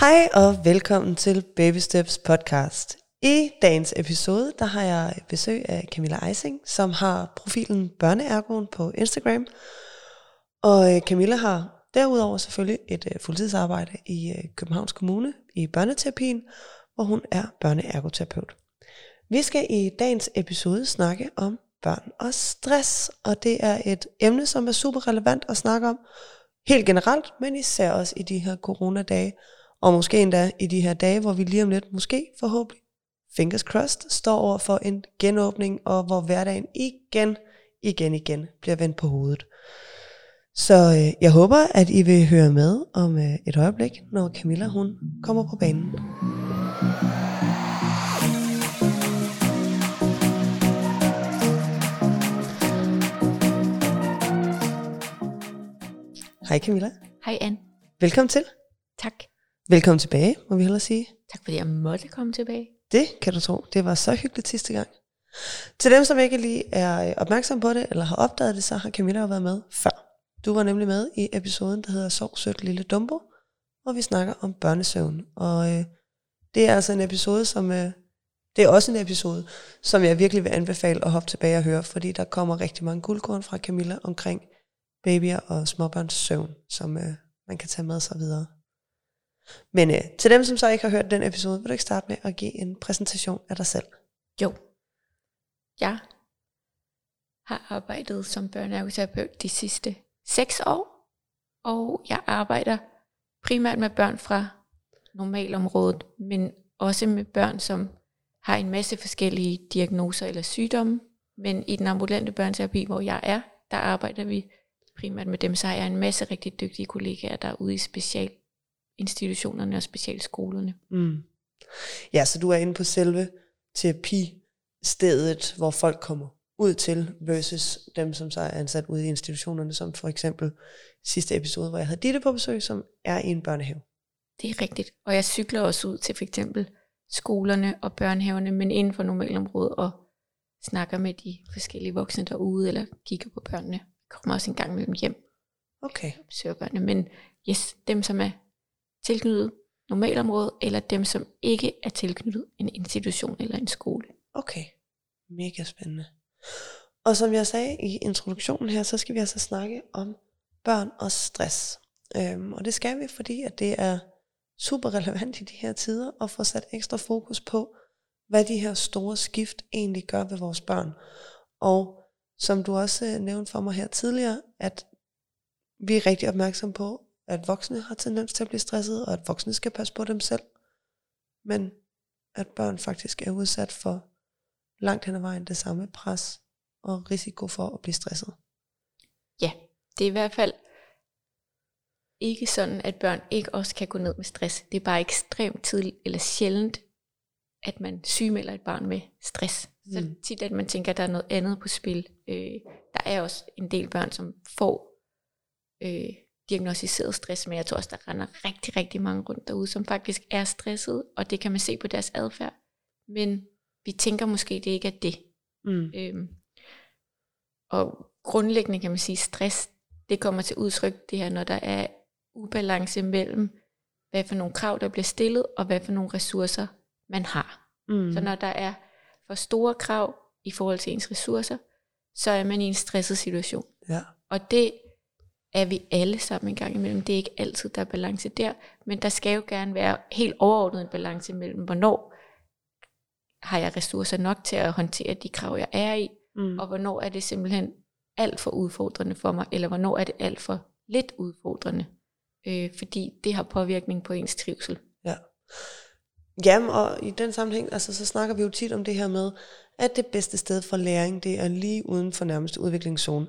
Hej og velkommen til Baby Steps podcast. I dagens episode, der har jeg besøg af Camilla Eising, som har profilen Børneergoen på Instagram. Og øh, Camilla har derudover selvfølgelig et øh, fuldtidsarbejde i øh, Københavns Kommune i børneterapien, hvor hun er børneergoterapeut. Vi skal i dagens episode snakke om børn og stress, og det er et emne, som er super relevant at snakke om, helt generelt, men især også i de her coronadage, og måske endda i de her dage, hvor vi lige om lidt, måske forhåbentlig, fingers crossed, står over for en genåbning, og hvor hverdagen igen, igen, igen bliver vendt på hovedet. Så øh, jeg håber, at I vil høre med om øh, et øjeblik, når Camilla hun kommer på banen. Hej Camilla. Hej Anne. Velkommen til. Tak. Velkommen tilbage, må vi hellere sige. Tak fordi jeg måtte komme tilbage. Det kan du tro. Det var så hyggeligt sidste gang. Til dem, som ikke lige er opmærksom på det, eller har opdaget det, så har Camilla jo været med før. Du var nemlig med i episoden, der hedder Sov sødt lille Dumbo, hvor vi snakker om børnesøvn. Og øh, det er altså en episode, som... Øh, det er også en episode, som jeg virkelig vil anbefale at hoppe tilbage og høre, fordi der kommer rigtig mange guldkorn fra Camilla omkring babyer og småbørns søvn, som øh, man kan tage med sig videre. Men øh, til dem, som så ikke har hørt den episode, vil du ikke starte med at give en præsentation af dig selv? Jo. Jeg har arbejdet som børneergoterapeut de sidste seks år, og jeg arbejder primært med børn fra normalområdet, men også med børn, som har en masse forskellige diagnoser eller sygdomme. Men i den ambulante børneterapi, hvor jeg er, der arbejder vi primært med dem, så har jeg en masse rigtig dygtige kollegaer, der er ude i specialinstitutionerne og specialskolerne. Mm. Ja, så du er inde på selve terapistedet, hvor folk kommer ud til, versus dem, som så er ansat ude i institutionerne, som for eksempel sidste episode, hvor jeg havde Ditte på besøg, som er i en børnehave. Det er rigtigt. Og jeg cykler også ud til for eksempel skolerne og børnehaverne, men inden for normalområdet, og snakker med de forskellige voksne derude, eller kigger på børnene kommer også en gang med dem hjem. Okay. Besøger børnene. Men yes, dem som er tilknyttet normalområdet, eller dem som ikke er tilknyttet en institution eller en skole. Okay. Mega spændende. Og som jeg sagde i introduktionen her, så skal vi altså snakke om børn og stress. Øhm, og det skal vi, fordi at det er super relevant i de her tider at få sat ekstra fokus på, hvad de her store skift egentlig gør ved vores børn. Og som du også øh, nævnte for mig her tidligere, at vi er rigtig opmærksom på, at voksne har tendens til at blive stresset, og at voksne skal passe på dem selv. Men at børn faktisk er udsat for langt hen ad vejen det samme pres og risiko for at blive stresset. Ja, det er i hvert fald ikke sådan, at børn ikke også kan gå ned med stress. Det er bare ekstremt tidligt eller sjældent, at man sygemelder et barn med stress. Så mm. tit, at man tænker, at der er noget andet på spil. Øh, der er også en del børn, som får øh, diagnostiseret stress, men jeg tror også, der render rigtig, rigtig mange rundt derude, som faktisk er stresset, og det kan man se på deres adfærd. Men vi tænker måske, det ikke er det. Mm. Øhm, og grundlæggende kan man sige, stress, det kommer til udtryk, det her, når der er ubalance mellem, hvad for nogle krav, der bliver stillet, og hvad for nogle ressourcer, man har. Mm. Så når der er for store krav i forhold til ens ressourcer, så er man i en stresset situation. Ja. Og det er vi alle sammen en gang imellem. Det er ikke altid, der er balance der, men der skal jo gerne være helt overordnet en balance mellem, hvornår har jeg ressourcer nok til at håndtere de krav, jeg er i, mm. og hvornår er det simpelthen alt for udfordrende for mig, eller hvornår er det alt for lidt udfordrende, øh, fordi det har påvirkning på ens trivsel. Ja. Jamen, og i den sammenhæng, altså, så snakker vi jo tit om det her med, at det bedste sted for læring, det er lige uden for nærmeste udviklingszone.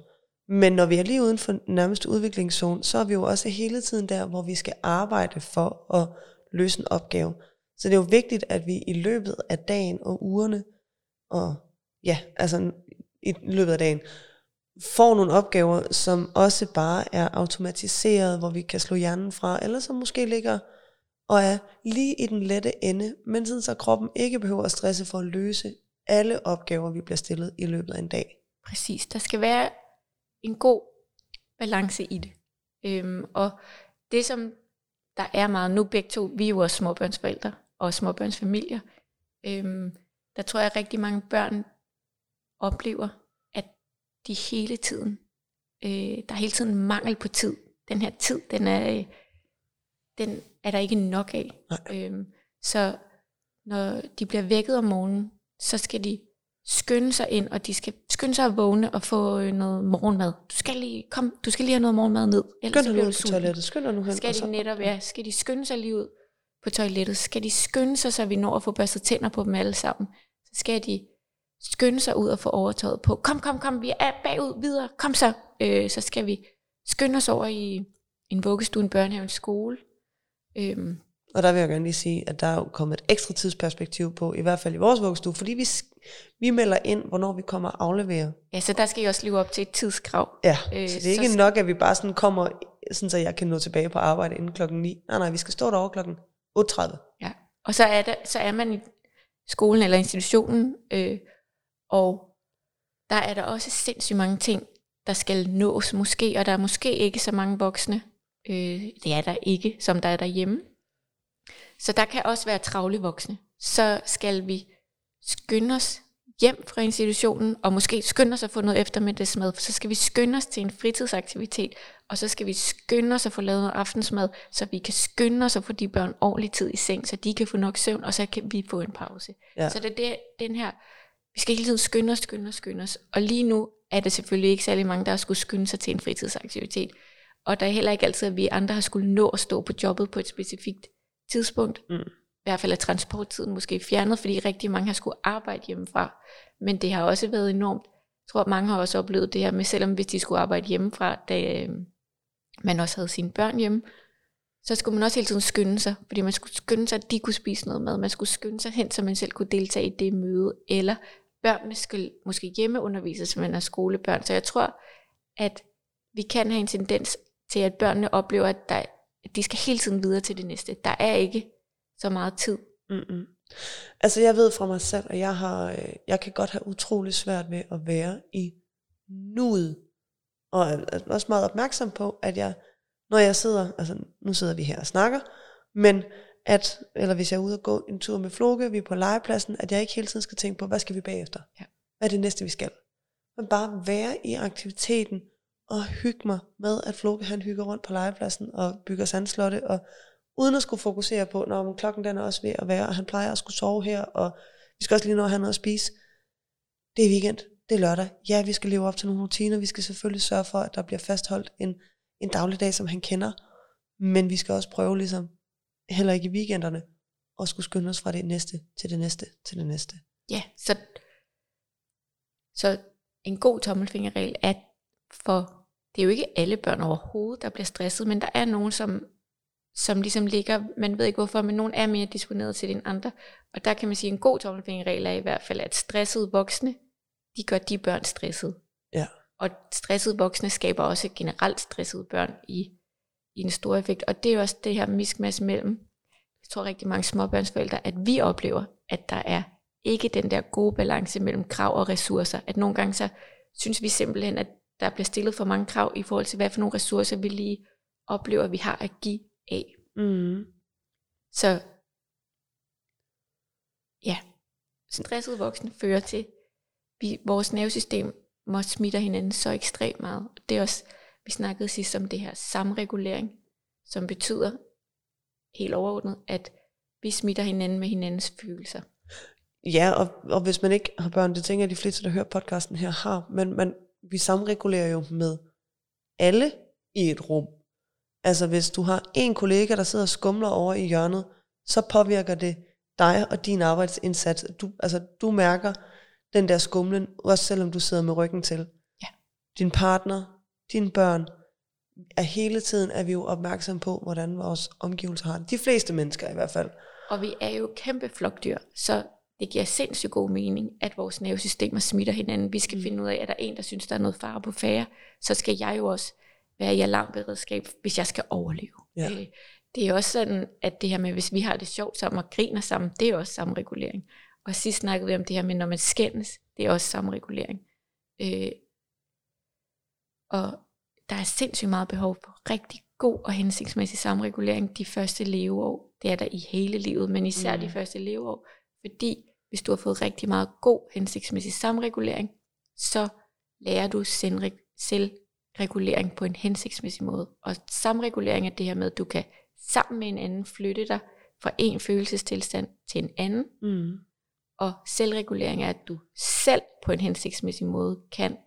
Men når vi er lige uden for nærmeste udviklingszone, så er vi jo også hele tiden der, hvor vi skal arbejde for at løse en opgave. Så det er jo vigtigt, at vi i løbet af dagen og ugerne, og ja, altså i løbet af dagen, får nogle opgaver, som også bare er automatiseret, hvor vi kan slå hjernen fra, eller som måske ligger og er lige i den lette ende, men sådan så kroppen ikke behøver at stresse for at løse alle opgaver, vi bliver stillet i løbet af en dag. Præcis, der skal være en god balance i det. Øhm, og det som der er meget, nu begge to, vi er jo også småbørnsforældre og småbørnsfamilier, øhm, der tror jeg, at rigtig mange børn oplever, at de hele tiden, øh, der er hele tiden mangel på tid. Den her tid, den er, øh, den er der ikke nok af. Øhm, så når de bliver vækket om morgenen, så skal de skynde sig ind, og de skal skynde sig at vågne og få øh, noget morgenmad. Du skal lige, kom, du skal lige have noget morgenmad ned, ellers Skynd dig du ud på toilettet. Skynd dig nu hen. Skal de netop, ja, skal de skynde sig lige ud på toilettet? Skal de skynde sig, så vi når at få børstet tænder på dem alle sammen? Så skal de skynde sig ud og få overtøjet på. Kom, kom, kom, vi er bagud videre. Kom så. Øh, så skal vi skynde os over i en vuggestue, en børnehave, en skole. Øhm, Og der vil jeg gerne lige sige, at der er jo kommet et ekstra tidsperspektiv på, i hvert fald i vores vuggestue, fordi vi, vi melder ind, hvornår vi kommer og afleverer. ja, så der skal I også leve op til et tidskrav. Ja, Øh, så det så er ikke skal- nok, at vi bare sådan kommer, sådan så jeg kan nå tilbage på arbejde inden klokken 9. Nej, nej, vi skal stå derovre klokken 8.30. Ja. Og så er, der, så er man i skolen eller institutionen, øh, og der er der også sindssygt mange ting, der skal nås måske, og der er måske ikke så mange voksne. Øh, det er der ikke, som der er derhjemme. Så der kan også være travle voksne. Så skal vi skynde os hjem fra institutionen, og måske skynde os at få noget eftermiddagsmad, for så skal vi skynde os til en fritidsaktivitet, og så skal vi skynde os at få lavet noget aftensmad, så vi kan skynde os at få de børn ordentlig tid i seng, så de kan få nok søvn, og så kan vi få en pause. Ja. Så det er det, den her, vi skal hele tiden skynde os, skynde os, skynde os. Og lige nu er det selvfølgelig ikke særlig mange, der har skulle skynde sig til en fritidsaktivitet. Og der er heller ikke altid, at vi andre har skulle nå at stå på jobbet på et specifikt tidspunkt. Mm. I hvert fald er transporttiden måske fjernet, fordi rigtig mange har skulle arbejde hjemmefra. Men det har også været enormt. Jeg tror, at mange har også oplevet det her med, selvom hvis de skulle arbejde hjemmefra, da øh, man også havde sine børn hjemme, så skulle man også hele tiden skynde sig, fordi man skulle skynde sig, at de kunne spise noget mad. Man skulle skynde sig hen, så man selv kunne deltage i det møde. Eller børnene skulle måske hjemmeundervises, så man er skolebørn. Så jeg tror, at vi kan have en tendens til, at børnene oplever, at, der, at de skal hele tiden videre til det næste. Der er ikke så meget tid. Mm-mm. Altså jeg ved fra mig selv, at jeg, har, øh, jeg kan godt have utrolig svært ved at være i nuet. Og er er også meget opmærksom på, at jeg, når jeg sidder, altså nu sidder vi her og snakker, men at, eller hvis jeg er ude og gå en tur med Floke, vi er på legepladsen, at jeg ikke hele tiden skal tænke på, hvad skal vi bagefter? Ja. Hvad er det næste, vi skal? Men bare være i aktiviteten, og hygge mig med, at Floke han hygger rundt på legepladsen, og bygger sandslotte, og uden at skulle fokusere på, når klokken den er også ved at være, og han plejer at skulle sove her, og vi skal også lige nå at have noget at spise. Det er weekend, det er lørdag. Ja, vi skal leve op til nogle rutiner, vi skal selvfølgelig sørge for, at der bliver fastholdt en, en dagligdag, som han kender, men vi skal også prøve ligesom, heller ikke i weekenderne, at skulle skynde os fra det næste til det næste til det næste. Ja, så, så en god tommelfingerregel er for, det er jo ikke alle børn overhovedet, der bliver stresset, men der er nogen, som, som ligesom ligger, man ved ikke hvorfor, men nogen er mere disponeret til end andre. Og der kan man sige, at en god tommelfingerregel er i hvert fald, at stressede voksne, de gør de børn stressede. Ja. Og stressede voksne skaber også generelt stressede børn i, i en stor effekt. Og det er jo også det her miskmask mellem, jeg tror rigtig mange småbørnsforældre, at vi oplever, at der er ikke den der gode balance mellem krav og ressourcer. At nogle gange så synes vi simpelthen, at der bliver stillet for mange krav i forhold til, hvad for nogle ressourcer vi lige oplever, at vi har at give af. Mm. Så ja, stressede voksne fører til, vi, vores nervesystem må smitte hinanden så ekstremt meget. Det er også, vi snakkede sidst om det her samregulering, som betyder helt overordnet, at vi smitter hinanden med hinandens følelser. Ja, og, og hvis man ikke har børn, det tænker jeg, de fleste, der hører podcasten her, har, men man, vi samregulerer jo med alle i et rum. Altså hvis du har en kollega, der sidder og skumler over i hjørnet, så påvirker det dig og din arbejdsindsats. Du, altså, du mærker den der skumlen, også selvom du sidder med ryggen til. Ja. Din partner, dine børn, er hele tiden er vi jo opmærksom på, hvordan vores omgivelser har det. De fleste mennesker i hvert fald. Og vi er jo kæmpe flokdyr, så det giver sindssygt god mening, at vores nervesystemer smitter hinanden. Vi skal mm. finde ud af, at der er en, der synes, der er noget fare på færre, så skal jeg jo også være i alarmberedskab, hvis jeg skal overleve. Ja. Øh, det er også sådan, at det her med, hvis vi har det sjovt sammen og griner sammen, det er også samregulering. Og sidst snakkede vi om det her med, når man skændes, det er også samregulering. Øh, og der er sindssygt meget behov for rigtig god og hensigtsmæssig samregulering de første leveår. Det er der i hele livet, men især mm. de første leveår. Fordi hvis du har fået rigtig meget god hensigtsmæssig samregulering, så lærer du selvregulering på en hensigtsmæssig måde. Og samregulering er det her med, at du kan sammen med en anden flytte dig fra en følelsestilstand til en anden. Mm. Og selvregulering er, at du selv på en hensigtsmæssig måde kan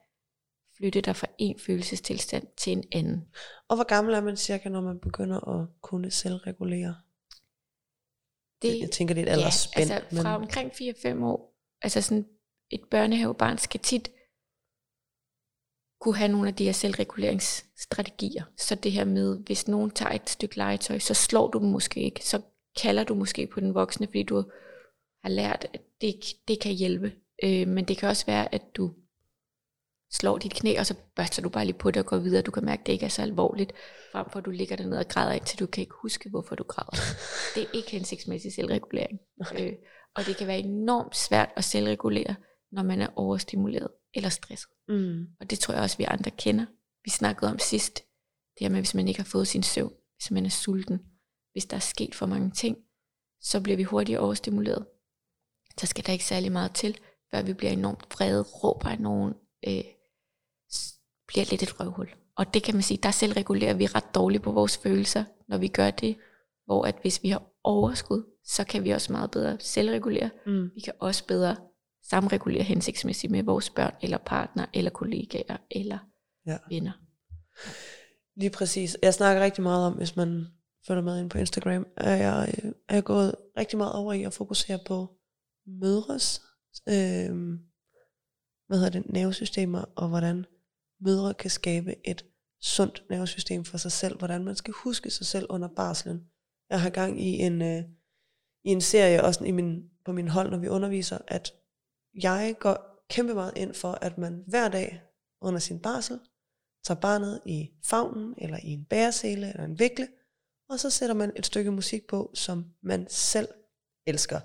flytte dig fra en følelsestilstand til en anden. Og hvor gammel er man cirka, når man begynder at kunne selvregulere? Det, jeg tænker, det er et aldersspænd. Ja, altså fra men... omkring 4-5 år. Altså sådan et børnehavebarn skal tit kunne have nogle af de her selvreguleringsstrategier. Så det her med, hvis nogen tager et stykke legetøj, så slår du dem måske ikke. Så kalder du måske på den voksne, fordi du har lært, at det, det kan hjælpe. Øh, men det kan også være, at du slår dit knæ, og så børster du bare lige på det og går videre. Du kan mærke, at det ikke er så alvorligt, frem for at du ligger dernede og græder, indtil du kan ikke huske, hvorfor du græder. Det er ikke hensigtsmæssig selvregulering. Øh, og det kan være enormt svært at selvregulere, når man er overstimuleret eller stresset. Mm. Og det tror jeg også, vi andre kender. Vi snakkede om sidst, det her med, hvis man ikke har fået sin søvn, hvis man er sulten, hvis der er sket for mange ting, så bliver vi hurtigt overstimuleret. Så skal der ikke særlig meget til, før vi bliver enormt vrede, råber af nogen, øh, bliver lidt et røvhul. Og det kan man sige, der selvregulerer vi ret dårligt på vores følelser, når vi gør det. Hvor at hvis vi har overskud, så kan vi også meget bedre selvregulere. Mm. Vi kan også bedre samregulere hensigtsmæssigt med vores børn, eller partner, eller kollegaer, eller ja. venner. Lige præcis. Jeg snakker rigtig meget om, hvis man følger med ind på Instagram, er jeg, er jeg gået rigtig meget over i at fokusere på mødres øh, hvad hedder det, nervesystemer, og hvordan mødre kan skabe et sundt nervesystem for sig selv, hvordan man skal huske sig selv under barslen. Jeg har gang i en, øh, i en serie, også i min, på min hold, når vi underviser, at jeg går kæmpe meget ind for, at man hver dag under sin barsel, tager barnet i favnen, eller i en bæresele, eller en vikle, og så sætter man et stykke musik på, som man selv elsker.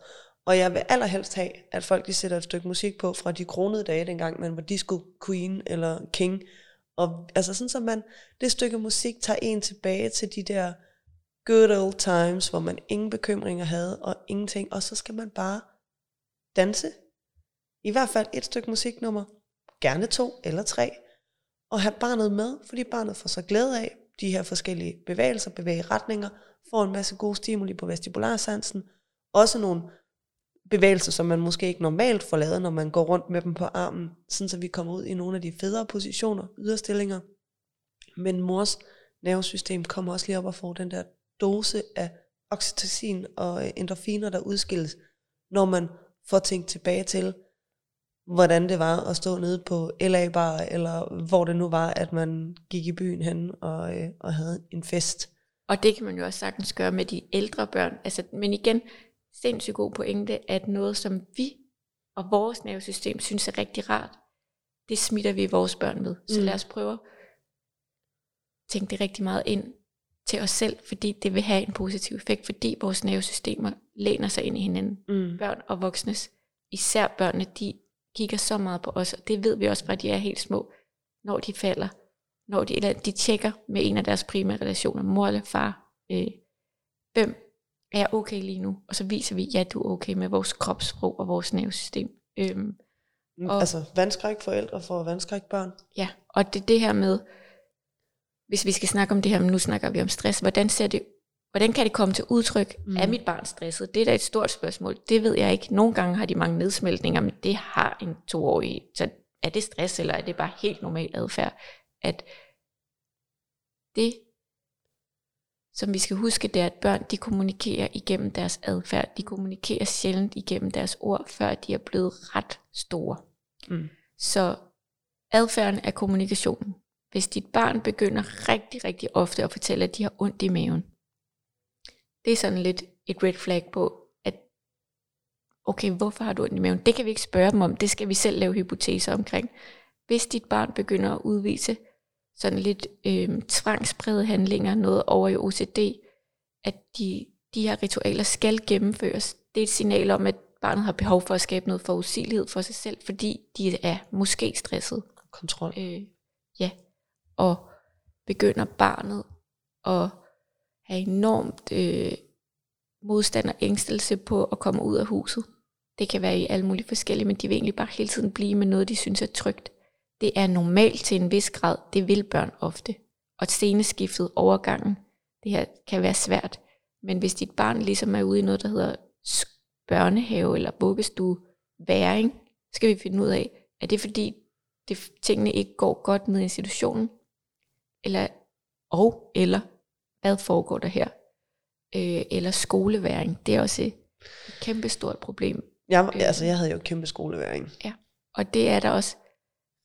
Og jeg vil allerhelst have, at folk de sætter et stykke musik på fra de kronede dage, dengang man var disco queen eller king. Og altså sådan, så man, det stykke musik tager en tilbage til de der good old times, hvor man ingen bekymringer havde og ingenting, og så skal man bare danse. I hvert fald et stykke musiknummer, gerne to eller tre, og have barnet med, fordi barnet får så glæde af de her forskellige bevægelser, bevæge retninger, får en masse gode stimuli på vestibularsansen, også nogle bevægelser, som man måske ikke normalt får lavet, når man går rundt med dem på armen, sådan så vi kommer ud i nogle af de federe positioner, yderstillinger. Men mors nervesystem kommer også lige op og får den der dose af oxytocin og endorfiner, der udskilles, når man får tænkt tilbage til, hvordan det var at stå nede på LA Bar, eller hvor det nu var, at man gik i byen hen og, øh, og havde en fest. Og det kan man jo også sagtens gøre med de ældre børn. Altså, men igen, sindssygt god pointe, at noget, som vi og vores nervesystem synes er rigtig rart, det smitter vi vores børn med. Så mm. lad os prøve at tænke det rigtig meget ind til os selv, fordi det vil have en positiv effekt, fordi vores nervesystemer læner sig ind i hinanden. Mm. Børn og voksnes, især børnene, de kigger så meget på os, og det ved vi også fra, de er helt små, når de falder, når de, eller de tjekker med en af deres primære relationer, mor eller far, øh, hvem er jeg okay lige nu? Og så viser vi, ja, du er okay med vores kropssprog og vores nervesystem. Øhm, mm, og, altså vandskræk forældre for vandskræk børn. Ja, og det det her med, hvis vi skal snakke om det her, men nu snakker vi om stress, hvordan ser det Hvordan kan det komme til udtryk? Mm. Er mit barn stresset? Det er da et stort spørgsmål. Det ved jeg ikke. Nogle gange har de mange nedsmeltninger, men det har en toårig. Så er det stress, eller er det bare helt normal adfærd? At det som vi skal huske, det er, at børn de kommunikerer igennem deres adfærd. De kommunikerer sjældent igennem deres ord, før de er blevet ret store. Mm. Så adfærden er kommunikationen. Hvis dit barn begynder rigtig, rigtig ofte at fortælle, at de har ondt i maven, det er sådan lidt et red flag på, at okay, hvorfor har du ondt i maven? Det kan vi ikke spørge dem om, det skal vi selv lave hypoteser omkring. Hvis dit barn begynder at udvise sådan lidt øh, tvangspræget handlinger, noget over i OCD, at de, de her ritualer skal gennemføres. Det er et signal om, at barnet har behov for at skabe noget forudsigelighed for sig selv, fordi de er måske stresset. Kontrol. Øh, ja, og begynder barnet og have enormt øh, modstand og ængstelse på at komme ud af huset. Det kan være i alle mulige forskellige, men de vil egentlig bare hele tiden blive med noget, de synes er trygt. Det er normalt til en vis grad. Det vil børn ofte. Og sceneskiftet, overgangen, det her kan være svært. Men hvis dit barn ligesom er ude i noget, der hedder børnehave eller vuggestue, væring, skal vi finde ud af, er det fordi det, tingene ikke går godt med institutionen, eller, og eller hvad foregår der her, øh, eller skoleværing, det er også et kæmpe stort problem. Jeg, øh, altså, jeg havde jo kæmpe skoleværing. Ja, og det er der også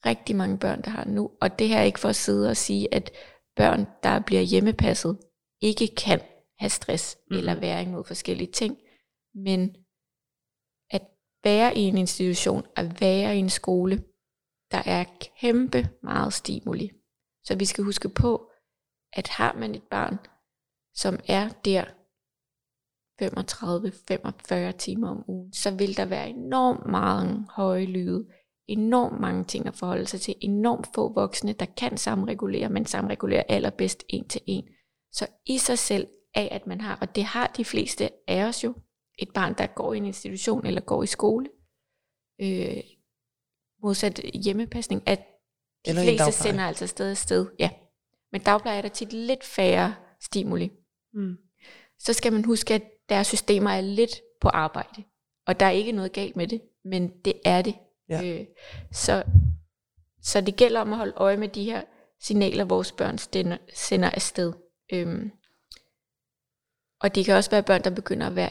rigtig mange børn, der har nu, og det her er ikke for at sidde og sige, at børn, der bliver hjemmepasset, ikke kan have stress mm. eller væring mod forskellige ting, men at være i en institution, at være i en skole, der er kæmpe meget stimuli. Så vi skal huske på, at har man et barn, som er der 35-45 timer om ugen, så vil der være enormt mange høje lyde, enormt mange ting at forholde sig til, enormt få voksne, der kan samregulere, men samregulerer allerbedst en til en. Så i sig selv af, at man har, og det har de fleste af os jo, et barn, der går i en institution eller går i skole, øh, modsat hjemmepasning, at de eller fleste sender altså sted sted. Ja. Men dagpleje er der tit lidt færre stimuli. Mm. Så skal man huske, at deres systemer er lidt på arbejde. Og der er ikke noget galt med det, men det er det. Ja. Øh, så, så det gælder om at holde øje med de her signaler, vores børn sender, sender afsted. Øhm, og det kan også være børn, der begynder at være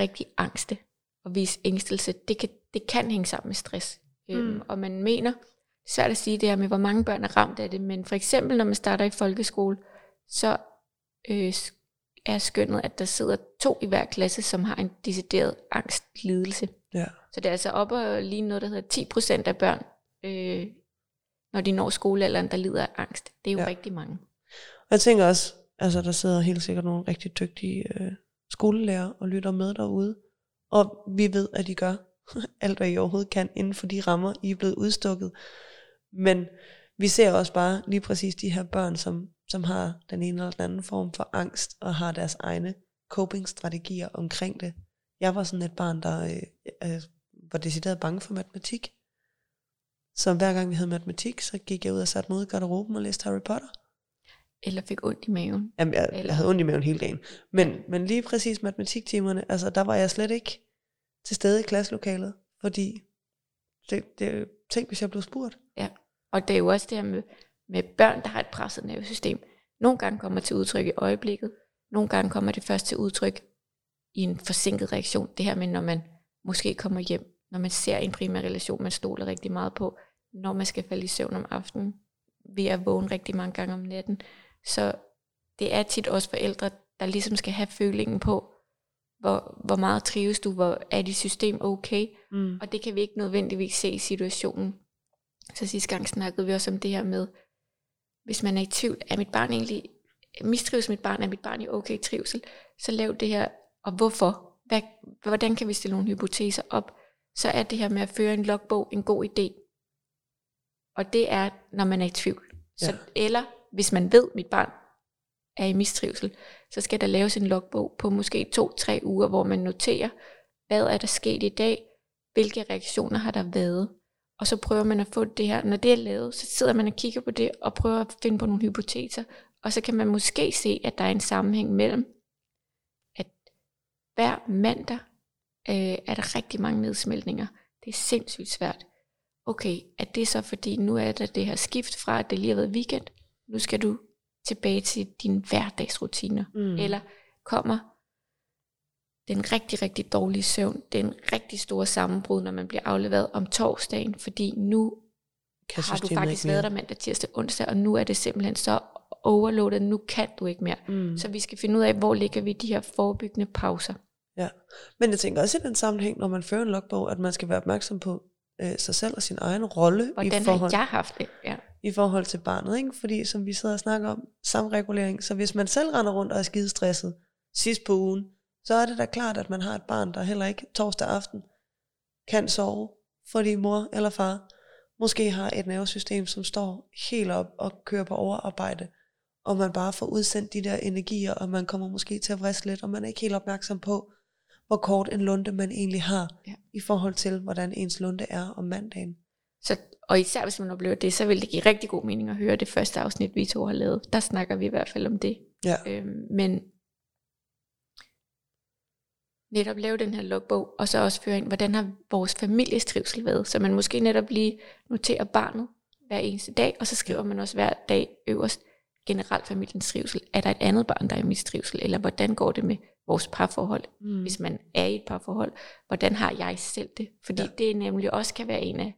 rigtig angste og vise ængstelse. Det kan, det kan hænge sammen med stress. Øhm, mm. Øhm, og man mener, er svært at sige det her med, hvor mange børn er ramt af det, men for eksempel, når man starter i folkeskole, så øh, er skønnet, at der sidder to i hver klasse, som har en decideret angstlidelse. Ja. Så det er altså op og lige noget, der hedder 10% af børn, øh, når de når skolealderen, der lider af angst. Det er jo ja. rigtig mange. Og jeg tænker også, altså der sidder helt sikkert nogle rigtig dygtige øh, skolelærer og lytter med derude. Og vi ved, at de gør alt, hvad I overhovedet kan, inden for de rammer, I er blevet udstukket. Men vi ser også bare lige præcis de her børn, som, som har den ene eller den anden form for angst, og har deres egne coping-strategier omkring det. Jeg var sådan et barn, der øh, øh, var decideret bange for matematik. Så hver gang vi havde matematik, så gik jeg ud og satte mig ud i garderoben og læste Harry Potter. Eller fik ondt i maven. Jamen, jeg, Eller... jeg havde ondt i maven hele dagen. Men, men lige præcis matematiktimerne, altså der var jeg slet ikke til stede i klasselokalet, fordi det, det, tænk, hvis jeg blev spurgt. Ja, og det er jo også det her med, med børn, der har et presset nervesystem. Nogle gange kommer til udtryk i øjeblikket, nogle gange kommer det først til udtryk i en forsinket reaktion. Det her med, når man måske kommer hjem, når man ser en primær relation, man stoler rigtig meget på, når man skal falde i søvn om aftenen, ved at vågne rigtig mange gange om natten. Så det er tit også forældre, der ligesom skal have følingen på, hvor, hvor meget trives du, hvor er dit system okay, mm. og det kan vi ikke nødvendigvis se i situationen. Så sidste gang snakkede vi også om det her med, hvis man er i tvivl, er mit barn egentlig, mistrives mit barn, er mit barn i okay trivsel, så lav det her, og hvorfor? Hvad, hvordan kan vi stille nogle hypoteser op? Så er det her med at føre en logbog en god idé. Og det er, når man er i tvivl. Så, ja. Eller hvis man ved, mit barn er i mistrivsel, så skal der laves en logbog på måske to-tre uger, hvor man noterer, hvad er der sket i dag, hvilke reaktioner har der været, og så prøver man at få det her. Når det er lavet, så sidder man og kigger på det, og prøver at finde på nogle hypoteser, og så kan man måske se, at der er en sammenhæng mellem, at hver mandag øh, er der rigtig mange nedsmeltninger. Det er sindssygt svært. Okay, er det så fordi, nu er der det her skift fra, at det lige har været weekend, nu skal du tilbage til dine hverdagsrutiner. Mm. Eller kommer den rigtig, rigtig dårlige søvn, den rigtig store sammenbrud, når man bliver afleveret om torsdagen, fordi nu kan har du faktisk været der mandag, tirsdag, onsdag, og nu er det simpelthen så overloadet, nu kan du ikke mere. Mm. Så vi skal finde ud af, hvor ligger vi de her forebyggende pauser. Ja, men jeg tænker også i den sammenhæng, når man fører en logbog, at man skal være opmærksom på øh, sig selv og sin egen rolle. Hvordan i forhold, har jeg haft det? Ja i forhold til barnet, ikke? fordi som vi sidder og snakker om, samregulering, så hvis man selv render rundt og er skidestresset sidst på ugen, så er det da klart, at man har et barn, der heller ikke torsdag aften kan sove, fordi mor eller far måske har et nervesystem, som står helt op og kører på overarbejde, og man bare får udsendt de der energier, og man kommer måske til at vriste lidt, og man er ikke helt opmærksom på, hvor kort en lunde man egentlig har, Ja. i forhold til, hvordan ens lunde er om mandagen. Så, og især hvis man oplever det, så vil det give rigtig god mening at høre det første afsnit, vi to har lavet. Der snakker vi i hvert fald om det. Ja. Øhm, men netop lave den her logbog, og så også føre ind, hvordan har vores families trivsel været. Så man måske netop lige noterer barnet hver eneste dag, og så skriver man også hver dag øverst generelt familiens trivsel. Er der et andet barn, der er i mistrivsel, eller hvordan går det med vores parforhold? Mm. Hvis man er i et parforhold, hvordan har jeg selv det? Fordi Ja. det nemlig også kan være en af,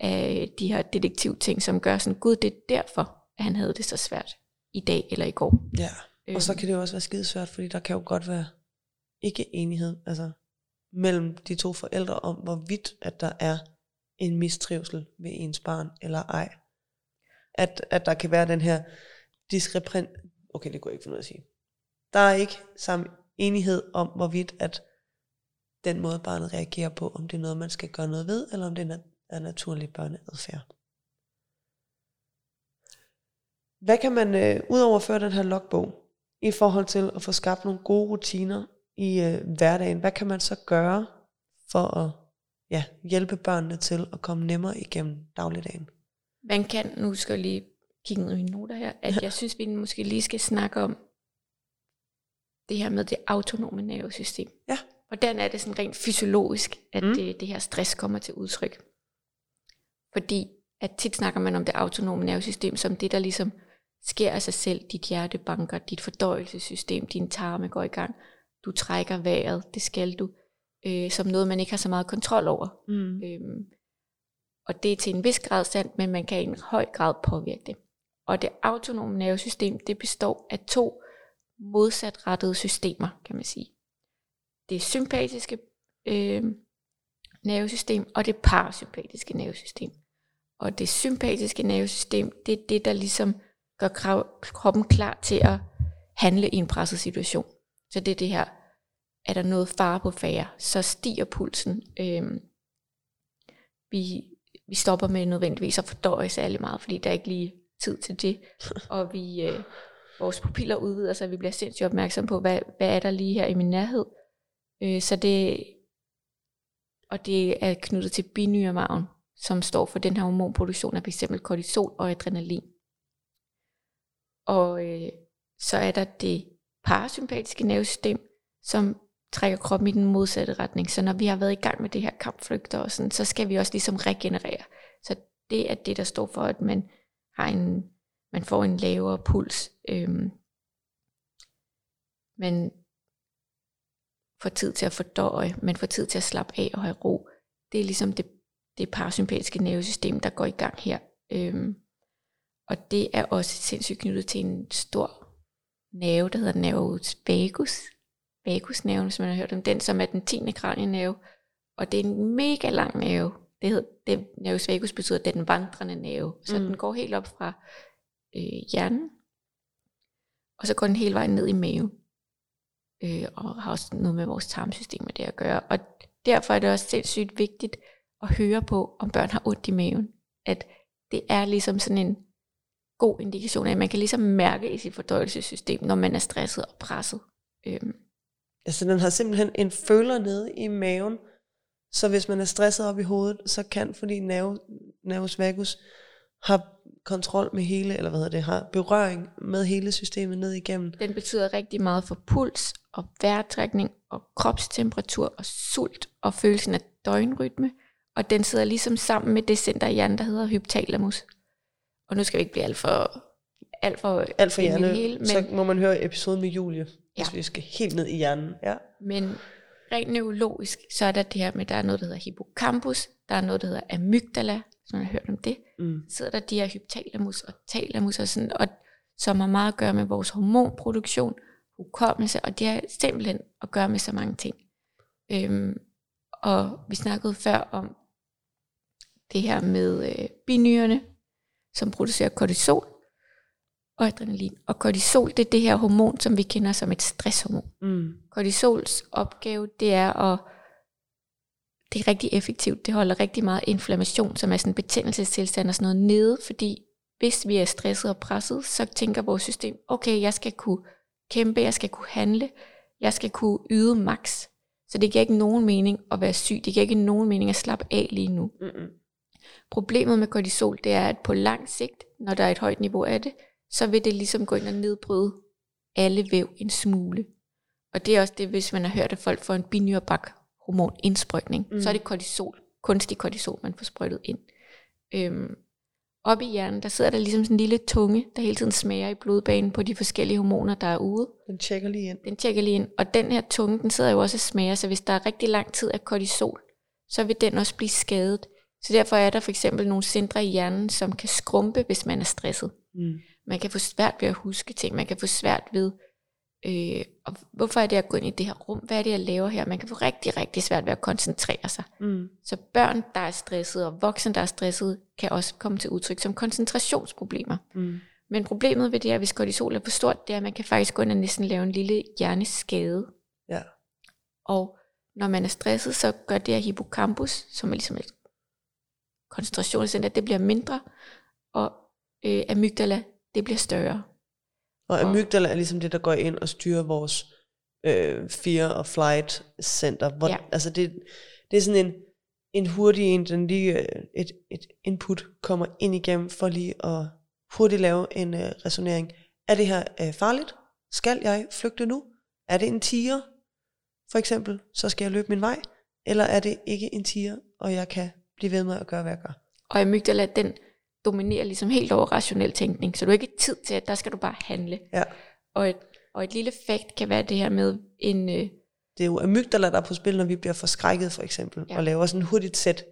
af de her detektivting, som gør sådan, gud, det er derfor, at han havde det så svært i dag eller i går. Ja, og så Øhm, kan det jo også være skidesvært, fordi der kan jo godt være ikke enighed altså, mellem de to forældre om, hvorvidt at der er en mistrivsel ved ens barn eller ej. At, at der kan være den her diskrepant... Okay, det jeg ikke ud af at sige. Der er ikke samme enighed om, hvorvidt at den måde barnet reagerer på, om det er noget, man skal gøre noget ved, eller om det er nat- naturlig børneadfærd. Hvad kan man, øh, udover at føre den her logbog, i forhold til at få skabt nogle gode rutiner i øh, hverdagen, hvad kan man så gøre for at ja, hjælpe børnene til at komme nemmere igennem dagligdagen? Man kan, nu skal jeg lige kigge ned i mine noter her, at jeg synes, vi måske lige skal snakke om det her med det autonome nervesystem. Ja. Hvordan er det sådan rent fysiologisk, at Mm. det, det her stress kommer til udtryk? Fordi at tit snakker man om det autonome nervesystem som det, der ligesom sker af sig selv. Dit hjerte banker, dit fordøjelsessystem, din tarme går i gang. Du trækker vejret, det skal du. Øh, som noget, man ikke har så meget kontrol over. Mm. Øhm, og det er til en vis grad sandt, men man kan i en høj grad påvirke det. Og det autonome nervesystem, det består af to modsatrettede systemer, kan man sige. Det sympatiske øh, nervesystem og det parasympatiske nervesystem. Og det sympatiske nervesystem, det er det, der ligesom gør kroppen klar til at handle i en presset situation. Så det er det her, er der noget fare på færre, så stiger pulsen. Øhm, vi, vi stopper med nødvendigvis at fordøje særlig meget, fordi der er ikke lige tid til det. Og vi, øh, vores pupiller udvider sig, vi bliver sindssygt opmærksom på, hvad, hvad er der lige her i min nærhed. Øh, så det, og det er knyttet til binyremarven, som står for den her hormonproduktion af f.eks. kortisol og adrenalin. Og øh, så er der det parasympatiske nervesystem, som trækker kroppen i den modsatte retning. Så når vi har været i gang med det her kampflygter og sådan, så skal vi også ligesom regenerere. Så det er det, der står for, at man har en, man får en lavere puls. Øhm, man får tid til at fordøje, man får tid til at slappe af og have ro. Det er ligesom det, det parasympatiske nervesystem, der går i gang her. Øhm, og det er også sindssygt knyttet til en stor nerve, der hedder nervus vagus. Vagusnerven, hvis man har hørt om den, som er den 10. kranienerve. Og det er en mega lang nerve. Det hedder, det, nervus vagus betyder, at det er den vandrende nerve. Så Mm. den går helt op fra øh, hjernen, og så går den hele vejen ned i maven. Øh, og har også noget med vores tarmsystem med det at gøre. Og derfor er det også sindssygt vigtigt at høre på, om børn har ondt i maven. At det er ligesom sådan en god indikation af, at man kan ligesom mærke i sit fordøjelsessystem, når man er stresset og presset. Øhm, Altså den har simpelthen en føler nede i maven, så hvis man er stresset op i hovedet, så kan, fordi nerve, nervus vagus har kontrol med hele, eller hvad hedder det, har berøring med hele systemet ned igennem. Den betyder rigtig meget for puls og vejrtrækning og kropstemperatur og sult og følelsen af døgnrytme. Og den sidder ligesom sammen med det center i hjernen, der hedder hypotalamus. Og nu skal vi ikke blive alt for, alt for, Alt for hjerne, hele, men, så må man høre episoden med Julie, ja. hvis vi skal helt ned i hjernen. Ja. men rent neurologisk, så er der det her med, der er noget, der hedder hippocampus, der er noget, der hedder amygdala, som jeg har hørt om det. Mm. sidder der de her hypotalamus og talamus og sådan, og, som har meget at gøre med vores hormonproduktion, hukommelse, og det har simpelthen at gøre med så mange ting. Øhm, og vi snakkede før om det her med øh, binyrerne, som producerer kortisol og adrenalin. Og kortisol, det er det her hormon, som vi kender som et stresshormon. Mm. Kortisols opgave, det er at det er rigtig effektivt. Det holder rigtig meget inflammation, som er sådan en betændelsestilstand og sådan noget nede, fordi hvis vi er stresset og presset, så tænker vores system, okay, jeg skal kunne kæmpe, jeg skal kunne handle, jeg skal kunne yde max. Så det giver ikke nogen mening at være syg, det giver ikke nogen mening at slappe af lige nu. Mm-mm. Problemet med kortisol, det er, at på lang sigt, når der er et højt niveau af det, så vil det ligesom gå ind og nedbryde alle væv en smule. Og det er også det, hvis man har hørt, at folk får en binyrbak hormon indsprøjtning, mm. så er det kortisol, kunstig kortisol, man får sprøjtet ind. Øhm, op i hjernen, der sidder der ligesom sådan en lille tunge, der hele tiden smager i blodbanen på de forskellige hormoner, der er ude. Den tjekker lige ind. Den tjekker lige ind. Og den her tunge, den sidder jo også og smager, så hvis der er rigtig lang tid af kortisol, så vil den også blive skadet. Så derfor er der for eksempel nogle centre i hjernen, som kan skrumpe, hvis man er stresset. Mm. Man kan få svært ved at huske ting. Man kan få svært ved, øh, og hvorfor er det at gå ind i det her rum? Hvad er det, jeg laver her? Man kan få rigtig, rigtig svært ved at koncentrere sig. Mm. Så børn, der er stresset, og voksne, der er stresset, kan også komme til udtryk som koncentrationsproblemer. Mm. Men problemet ved det her, hvis kortisol er for stort, det er, at man kan faktisk gå ind og næsten lave en lille hjerneskade. Ja. Og når man er stresset, så gør det her hippocampus, som er ligesom et koncentrationscenter, det bliver mindre, og øh, amygdala, det bliver større. Og amygdala er ligesom det, der går ind og styrer vores øh, fear og flight center. Hvor, Ja. Altså det, det er sådan en, en hurtig en, den lige, øh, et, et input kommer ind igennem for lige at hurtigt lave en øh, resonering. Er det her øh, farligt? Skal jeg flygte nu? Er det en tiger, for eksempel, så skal jeg løbe min vej? Eller er det ikke en tiger, og jeg kan blive ved med at gøre, hvad jeg gør? Og amygdala, den dominerer ligesom helt over rationel tænkning, så du har ikke tid til, at der skal du bare handle. Ja. Og et, og et lille fakt kan være det her med en, øh, Det er jo amygdala, der er på spil, når vi bliver forskrækket, for eksempel, Ja. ja. og laver sådan hurtigt sæt.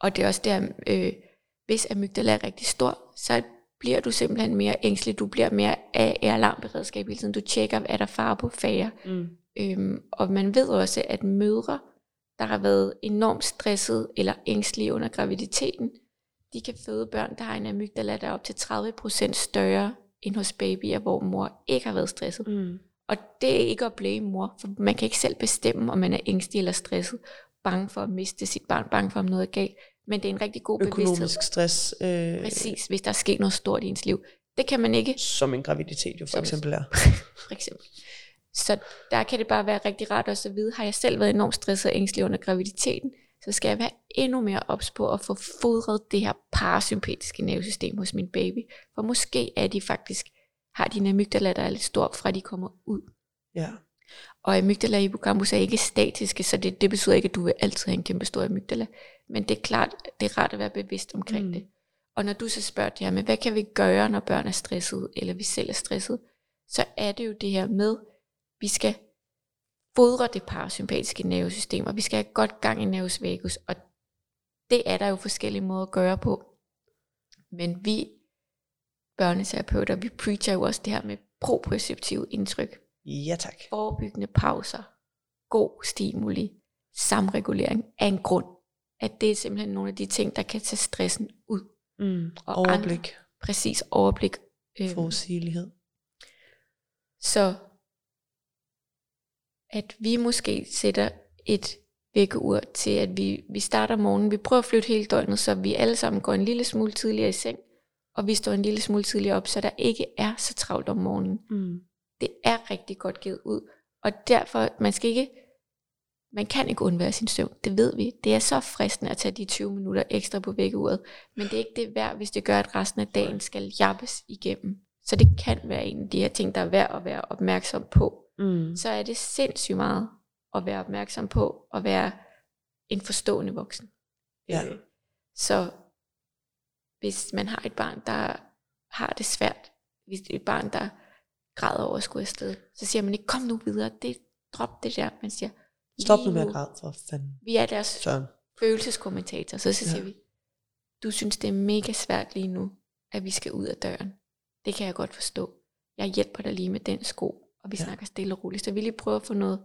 og det er også der, øh, hvis amygdala er rigtig stor, så bliver du simpelthen mere ængstelig, du bliver mere af alarmberedskab hele tiden, du tjekker, er der far på færre, Mm. Øhm, og man ved også, at mødre, der har været enormt stresset eller ængstlige under graviditeten, de kan føde børn, der har en amygdala, der er op til 30% større end hos babyer, hvor mor ikke har været stresset. Mm. Og det er ikke at blame mor, for man kan ikke selv bestemme, om man er ængstelig eller stresset, bange for at miste sit barn, bange for, om noget er galt. Men det er en rigtig god bevidsthed. Økonomisk stress, øh, Præcis, hvis der er sket noget stort i ens liv. Det kan man ikke som en graviditet jo for Som- eksempel er. for eksempel. Så der kan det bare være rigtig rart også at vide, har jeg selv været enormt stresset og ængstelig under graviditeten, så skal jeg være endnu mere ops på at få fodret det her parasympatiske nervesystem hos min baby. For måske er de faktisk, har de en amygdala, der er lidt stor, fra de kommer ud. Ja. Og amygdala og hippocampus er ikke statiske, så det, det betyder ikke, at du vil altid have en kæmpe stor amygdala. Men det er klart, det er rart at være bevidst omkring Mm. det. Og når du så spørger det her med, hvad kan vi gøre, når børn er stressede, eller vi selv er stresset, så er det jo det her med, vi skal fodre det parasympatiske nervesystem, og vi skal have godt gang i nervus vagus, og det er der jo forskellige måder at gøre på. Men vi børneterapeuter, vi preacher jo også det her med proprioceptive indtryk Ja tak. forebyggende pauser, god stimuli, samregulering af en grund. At det er simpelthen nogle af de ting, der kan tage stressen ud. Mm. Og Overblik, Præcis overblik. Øhm, forudsigelighed. så at vi måske sætter et vækkeur til, at vi, vi starter morgenen. Vi prøver at flytte hele døgnet, så vi alle sammen går en lille smule tidligere i seng, og vi står en lille smule tidligere op, så der ikke er så travlt om morgenen. Mm. det er rigtig godt givet ud. Og derfor, man skal ikke, man kan ikke undvære sin søvn, det ved vi. Det er så fristende at tage de 20 minutter ekstra på vækkeuret, men det er ikke det værd, hvis det gør, at resten af dagen skal jappes igennem. Så det kan være en af de her ting, der er værd at være opmærksom på. Mm. Så er det sindssygt meget at være opmærksom på, at være en forstående voksen. Ja. Øh, Så hvis man har et barn, der har det svært, hvis det er et barn, der græder over at skulle afsted, så siger man ikke, kom nu videre, det, drop det der. Man siger, Stop nu med at græde for fanden. Vi er deres Søren. følelseskommentator, så, så Ja. siger vi, du synes, det er mega svært lige nu, at vi skal ud af døren. Det kan jeg godt forstå. Jeg hjælper dig lige med den sko, og vi Ja. snakker stille og roligt. Så vi lige prøver at få noget,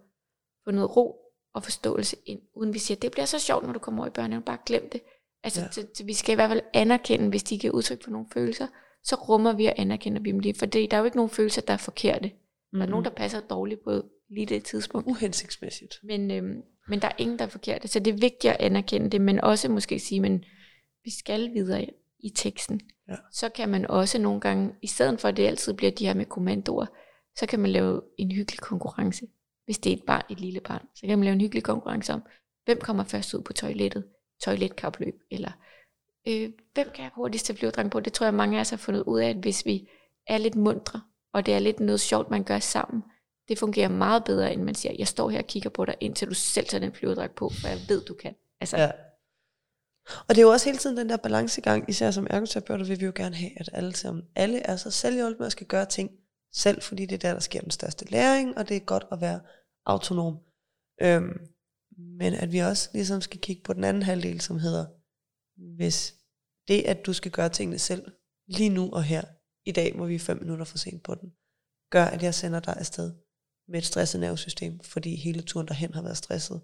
få noget ro og forståelse ind, uden vi siger, det bliver så sjovt, når du kommer over i børnehaven, bare glem det. Altså, Ja. så, så vi skal i hvert fald anerkende, hvis de giver udtryk for nogle følelser, så rummer vi og anerkender vi dem lige, for det, der er jo ikke nogen følelser, der er forkerte. Der er nogen, der passer dårligt på lige det tidspunkt. Uhensigtsmæssigt. Men, øhm, men der er ingen, der er forkerte. Så det er vigtigt at anerkende det, men også måske sige, men vi skal videre. i teksten. Ja. Så kan man også nogle gange, i stedet for at det altid bliver de her med kommandoer, så kan man lave en hyggelig konkurrence. Hvis det er et barn, et lille barn, så kan man lave en hyggelig konkurrence om, hvem kommer først ud på toilettet, toiletkapløb, eller øh, hvem kan have hurtigst til flyverdrang på. Det tror jeg, mange af os har fundet ud af, at hvis vi er lidt mundre, og det er lidt noget sjovt, man gør sammen, det fungerer meget bedre, end man siger, jeg står her og kigger på dig, indtil du selv tager den flyverdragt på, for jeg ved, du kan. Altså, Ja. Og det er jo også hele tiden den der balancegang, især som ergoterapeuter vil vi jo gerne have, at alle, sammen, alle er så selvhjulpet og skal gøre ting selv, fordi det er der, der sker den største læring, og det er godt at være autonom. Øhm, men at vi også ligesom skal kigge på den anden halvdel, som hedder, hvis det, at du skal gøre tingene selv, lige nu og her, i dag, hvor vi er fem minutter for sent på den, gør, at jeg sender dig afsted med et stresset nervesystem, fordi hele turen derhen har været stresset,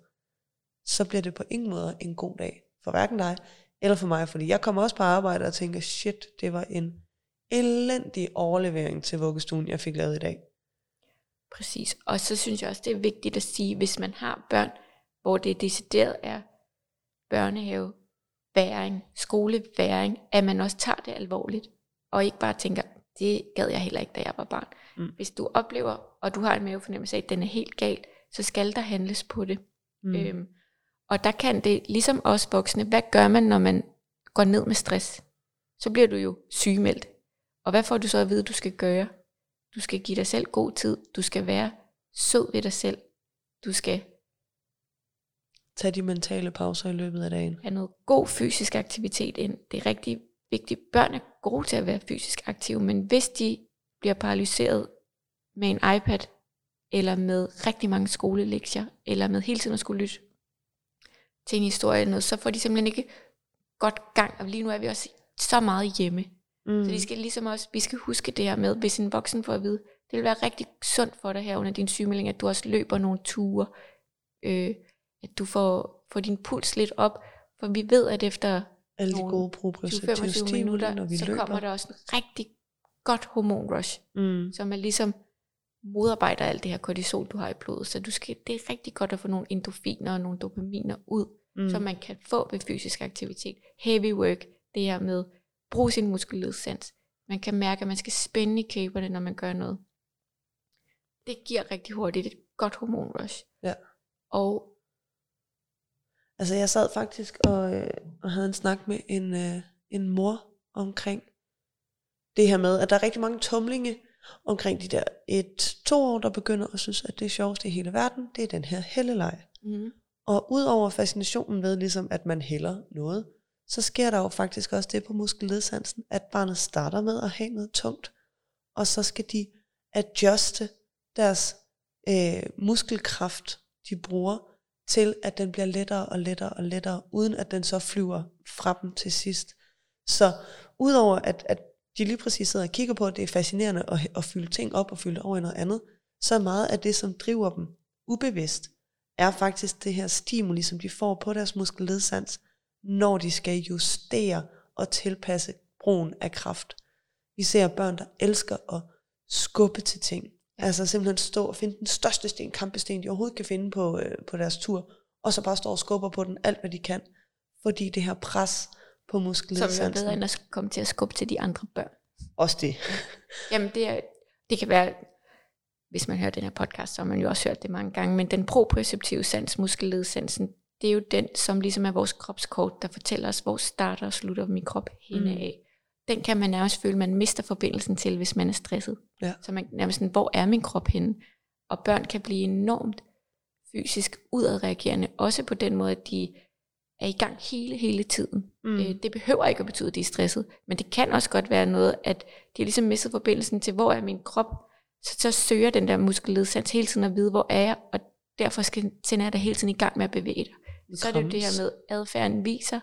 så bliver det på ingen måde en god dag for hverken dig eller for mig, fordi jeg kommer også på arbejde og tænker, shit, det var en elendig overlevering til vuggestuen, jeg fik lavet i dag. Præcis. Og så synes jeg også, det er vigtigt at sige, hvis man har børn, hvor det decideret er børnehave, væring, skoleværing, at man også tager det alvorligt, og ikke bare tænker, det gad jeg heller ikke, da jeg var barn. Mm. Hvis du oplever, og du har en mavefornemmelse af, at den er helt gal, så skal der handles på det. Mm. Øhm, og der kan det, ligesom os voksne, hvad gør man, når man går ned med stress? Så bliver du jo sygemeldt. Og hvad får du så at vide, du skal gøre? Du skal give dig selv god tid. Du skal være sød ved dig selv. Du skal Tag de mentale pauser i løbet af dagen. have noget god fysisk aktivitet ind. Det er rigtig vigtigt. Børn er gode til at være fysisk aktive, men hvis de bliver paralyseret med en iPad, eller med rigtig mange skolelektier, eller med hele tiden at skulle lytte til en historie eller noget, så får de simpelthen ikke godt gang. Og lige nu er vi også så meget hjemme. Mm. Så de skal ligesom også, vi skal huske det her med, hvis en voksen får at vide, det vil være rigtig sundt for dig her under din sygemelding, at du også løber nogle ture, øh, at du får, får din puls lidt op, for vi ved, at efter Alle de nogle gode proprioceptive 20-25 stimuli, minutter, når vi så løber. kommer der også en rigtig godt hormonrush, Mm. som er ligesom modarbejder alt det her kortisol, du har i blodet. Så du skal, det er rigtig godt at få nogle endorfiner og nogle dopaminer ud, mm. som man kan få ved fysisk aktivitet. Heavy work, det her med bruge sin muskelledssans. Man kan mærke, at man skal spænde i kæberne, når man gør noget. Det giver rigtig hurtigt et godt hormonrush. Ja. Og Altså jeg sad faktisk og, øh, og havde en snak med en, øh, en mor omkring det her med, at der er rigtig mange tumlinge omkring de der et-to år, der begynder at synes, at det er sjovest i hele verden, det er den her helleleg. mm, Og udover fascinationen ved ligesom, at man hælder noget, så sker der jo faktisk også det på muskelledsansen, at barnet starter med at have noget tungt, og så skal de adjuste deres øh, muskelkraft, de bruger, til at den bliver lettere og lettere og lettere, uden at den så flyver fra dem til sidst. Så udover at, at de lige præcis sidder og kigger på, at det er fascinerende at, at fylde ting op og fylde over i noget andet, så meget af det, som driver dem ubevidst, er faktisk det her stimuli, som de får på deres muskelledsans, når de skal justere og tilpasse brugen af kraft. Vi ser børn, der elsker at skubbe til ting. Altså simpelthen stå og finde den største sten, kampesten, de overhovedet kan finde på, øh, på deres tur, og så bare stå og skubber på den alt, hvad de kan. Fordi det her pres på som er muskelledsansen. bedre end at komme til at skubbe til de andre børn. Også det. Jamen det, er, det kan være, hvis man hører den her podcast, så har man jo også hørt det mange gange, men den proprioceptive sans, muskelledsansen, det er jo den, som ligesom er vores kropskort, der fortæller os, hvor starter og slutter min krop henne Mm. af. Den kan man nærmest føle, man mister forbindelsen til, hvis man er stresset. Ja. Så man nærmest sådan, hvor er min krop henne? Og børn kan blive enormt fysisk udadreagerende, også på den måde, at de er i gang hele, hele tiden. Mm. Øh, det behøver ikke at betyde, at de er stresset, men det kan også godt være noget, at de har ligesom mistet forbindelsen til, hvor er min krop, så, så søger den der muskelledsans hele tiden at vide, hvor er jeg, og derfor skal sender jeg dig hele tiden i gang med at bevæge dig. Så er det jo det her med, adfærden viser,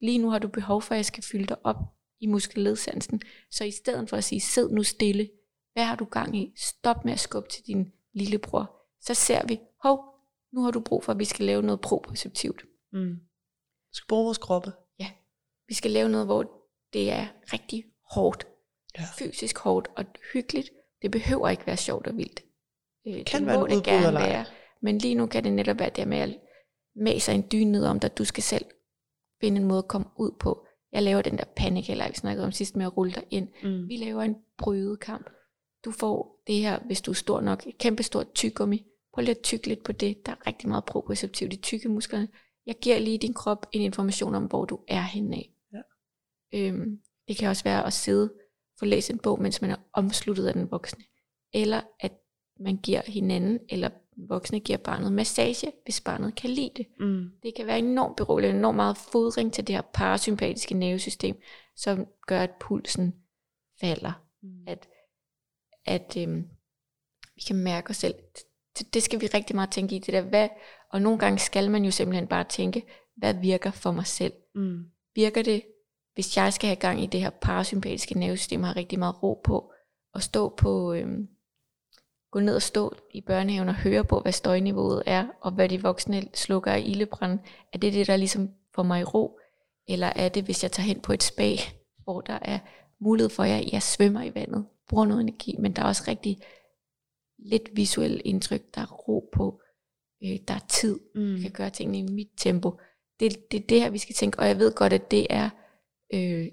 lige nu har du behov for, at jeg skal fylde dig op i muskelledsansen. Så i stedet for at sige, sid nu stille, hvad har du gang i? Stop med at skubbe til din lillebror. Så ser vi, hov, nu har du brug for, at vi skal lave noget proprioceptivt. Mm. Vi skal bruge vores kroppe. Vi skal lave noget, hvor det er rigtig hårdt. Ja. Fysisk hårdt og hyggeligt. Det behøver ikke være sjovt og vildt. Øh, Det kan må være en det ej. være. Men lige nu kan det netop være det med at mase en dyne ned om dig. Du skal selv finde en måde at komme ud på. Jeg laver den der panik, eller vi snakkede om sidst med at rulle dig ind. Mm. Vi laver en brydekamp. Du får det her, hvis du er stor nok, et kæmpe stort tyggegummi. Prøv lige at tykke lidt på det. Der er rigtig meget proprioceptivt i tykke musklerne. Jeg giver lige din krop en information om, hvor du er henne af. Ja. Øhm, det kan også være at sidde for at læse en bog, mens man er omsluttet af den voksne. Eller at man giver hinanden, eller den voksne giver barnet massage, hvis barnet kan lide det. Mm. Det kan være enormt beroligende, enormt meget fodring til det her parasympatiske nervesystem, som gør, at pulsen falder. Mm. At, at øhm, vi kan mærke os selv. Det, det skal vi rigtig meget tænke i. Det der, hvad, og nogle gange skal man jo simpelthen bare tænke, hvad virker for mig selv? Mm. Virker det, hvis jeg skal have gang i det her parasympatiske nervesystem, har rigtig meget ro på, og stå på, øhm, gå ned og stå i børnehaven og høre på, hvad støjniveauet er, og hvad de voksne slukker af ildebrand. Er det det, der ligesom får mig i ro? Eller er det, hvis jeg tager hen på et spa, hvor der er mulighed for, at jeg svømmer i vandet, bruger noget energi, men der er også rigtig lidt visuelt indtryk, der er ro på, øh, der er tid, Mm. jeg kan gøre tingene i mit tempo. Det, det er det her, vi skal tænke, og jeg ved godt, at det er øh,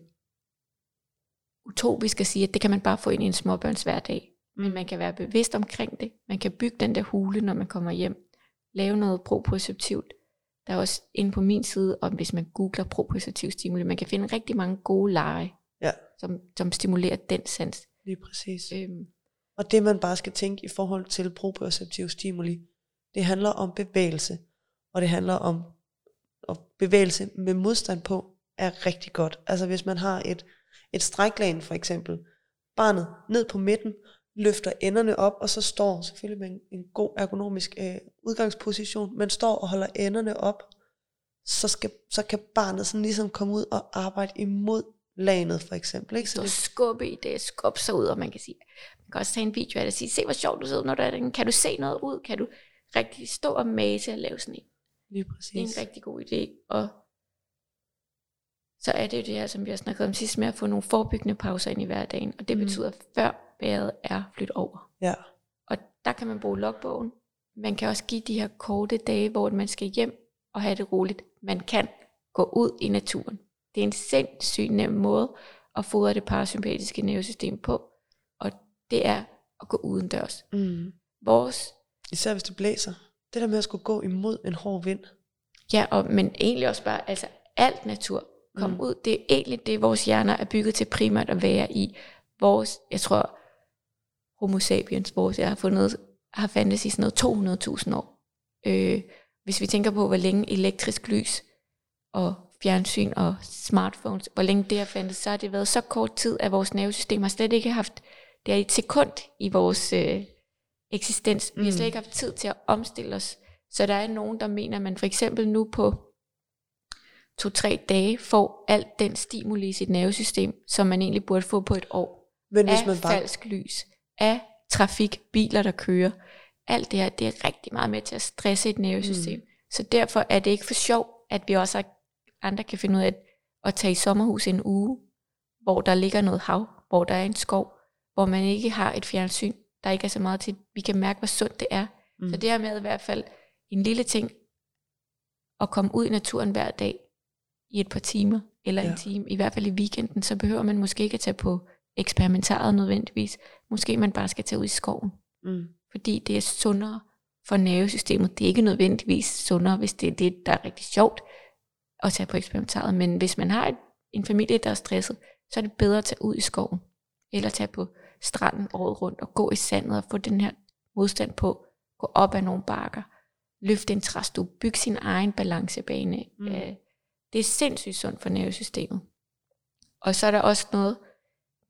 utopisk at sige, at det kan man bare få ind i en småbørns hverdag. Men man kan være bevidst omkring det. Man kan bygge den der hule, når man kommer hjem. Lave noget proprioceptivt. Der er også inde på min side, og hvis man googler proprioceptiv stimuli, man kan finde rigtig mange gode lege, Ja, som, som stimulerer den sans. lige præcis. Øhm, Og det man bare skal tænke i forhold til proprioceptiv stimuli, det handler om bevægelse. Og det handler om og bevægelse med modstand på, er rigtig godt. Altså hvis man har et, et stræklæn for eksempel, barnet ned på midten, løfter enderne op, og så står selvfølgelig med en, en god ergonomisk øh, udgangsposition, men står og holder enderne op, så, skal, så kan barnet sådan ligesom komme ud og arbejde imod lanet for eksempel. Ikke? så det, skubbe i det, skubbe sig ud, og man kan sige, man kan også tage en video af det og sige, se hvor sjovt du sidder, når du er derinde. Kan du se noget ud? Kan du rigtig stå og mase og lave sådan en? lige Det er præcis. en rigtig god idé. Og så er det jo det her, som vi har snakket om sidst, med at få nogle forebyggende pauser ind i hverdagen. Og det Mm. betyder, før vejret er flyttet over. Ja. Og der kan man bruge logbogen. Man kan også give de her korte dage, hvor man skal hjem og have det roligt. Man kan gå ud i naturen. Det er en sindssygt nem måde at fodre det parasympatiske nervesystem på. Og det er at gå udendørs. Mm. Vores Især hvis det blæser. Det der med at skulle gå imod en hård vind. Ja, og, men egentlig også bare, altså alt natur, kom mm. ud. Det er egentlig det, vores hjerner er bygget til primært at være i. Vores, jeg tror, homo sapiens, vores, jeg har fundet, har fandtes i sådan noget 200.000 år. Øh, hvis vi tænker på, hvor længe elektrisk lys og fjernsyn og smartphones, hvor længe det har fandtes, så har det været så kort tid, at vores nervesystem har slet ikke haft, det er et sekund i vores øh, eksistens. Vi har Mm. slet ikke haft tid til at omstille os. Så der er nogen, der mener, at man for eksempel nu på to-tre dage får alt den stimuli i sit nervesystem, som man egentlig burde få på et år. Men hvis af man bare... falsk lys, af trafik, biler, der kører. Alt det her, det er rigtig meget med til at stresse et nervesystem. Mm. Så derfor er det ikke for sjov, at vi også andre kan finde ud af at, at tage i sommerhus en uge, hvor der ligger noget hav, hvor der er en skov, hvor man ikke har et fjernsyn, der ikke er så meget til, vi kan mærke, hvor sundt det er. Mm. Så det er med i hvert fald en lille ting, at komme ud i naturen hver dag, i et par timer, eller. Ja. en time, i hvert fald i weekenden, så behøver man måske ikke at tage på eksperimentaret nødvendigvis. Måske man bare skal tage ud i skoven, Mm. fordi det er sundere for nervesystemet. Det er ikke nødvendigvis sundere, hvis det er det, der er rigtig sjovt at tage på eksperimentaret. Men hvis man har et, en familie, der er stresset, så er det bedre at tage ud i skoven, eller tage på stranden året rundt, og gå i sandet og få den her modstand på, gå op ad nogle bakker, løfte en træstue, bygge sin egen balancebane. Mm. Mm. Det er sindssygt sundt for nervesystemet. Og så er der også noget,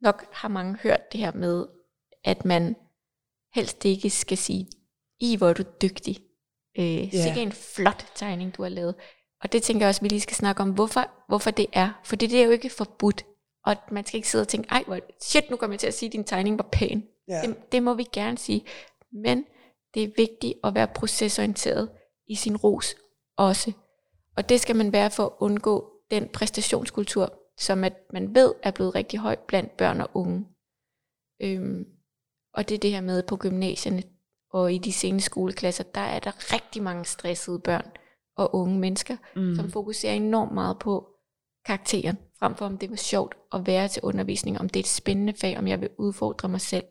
nok har mange hørt det her med, at man helst ikke skal sige, i hvor er du dygtig. Øh, yeah. Sikke en flot tegning, du har lavet. Og det tænker jeg også, vi lige skal snakke om, hvorfor, hvorfor det er. For det er jo ikke forbudt. Og man skal ikke sidde og tænke, ej, hvor, shit, nu kommer jeg til at sige, at din tegning var pæn. Ja. Det, det må vi gerne sige. Men det er vigtigt at være procesorienteret i sin ros også. Og det skal man være for at undgå den præstationskultur, som at man ved er blevet rigtig høj blandt børn og unge. Øhm, og det er det her med på gymnasierne og i de sene skoleklasser, der er der rigtig mange stressede børn og unge mennesker, mm. som fokuserer enormt meget på karakteren, frem for om det var sjovt at være til undervisning, om det er et spændende fag, om jeg vil udfordre mig selv.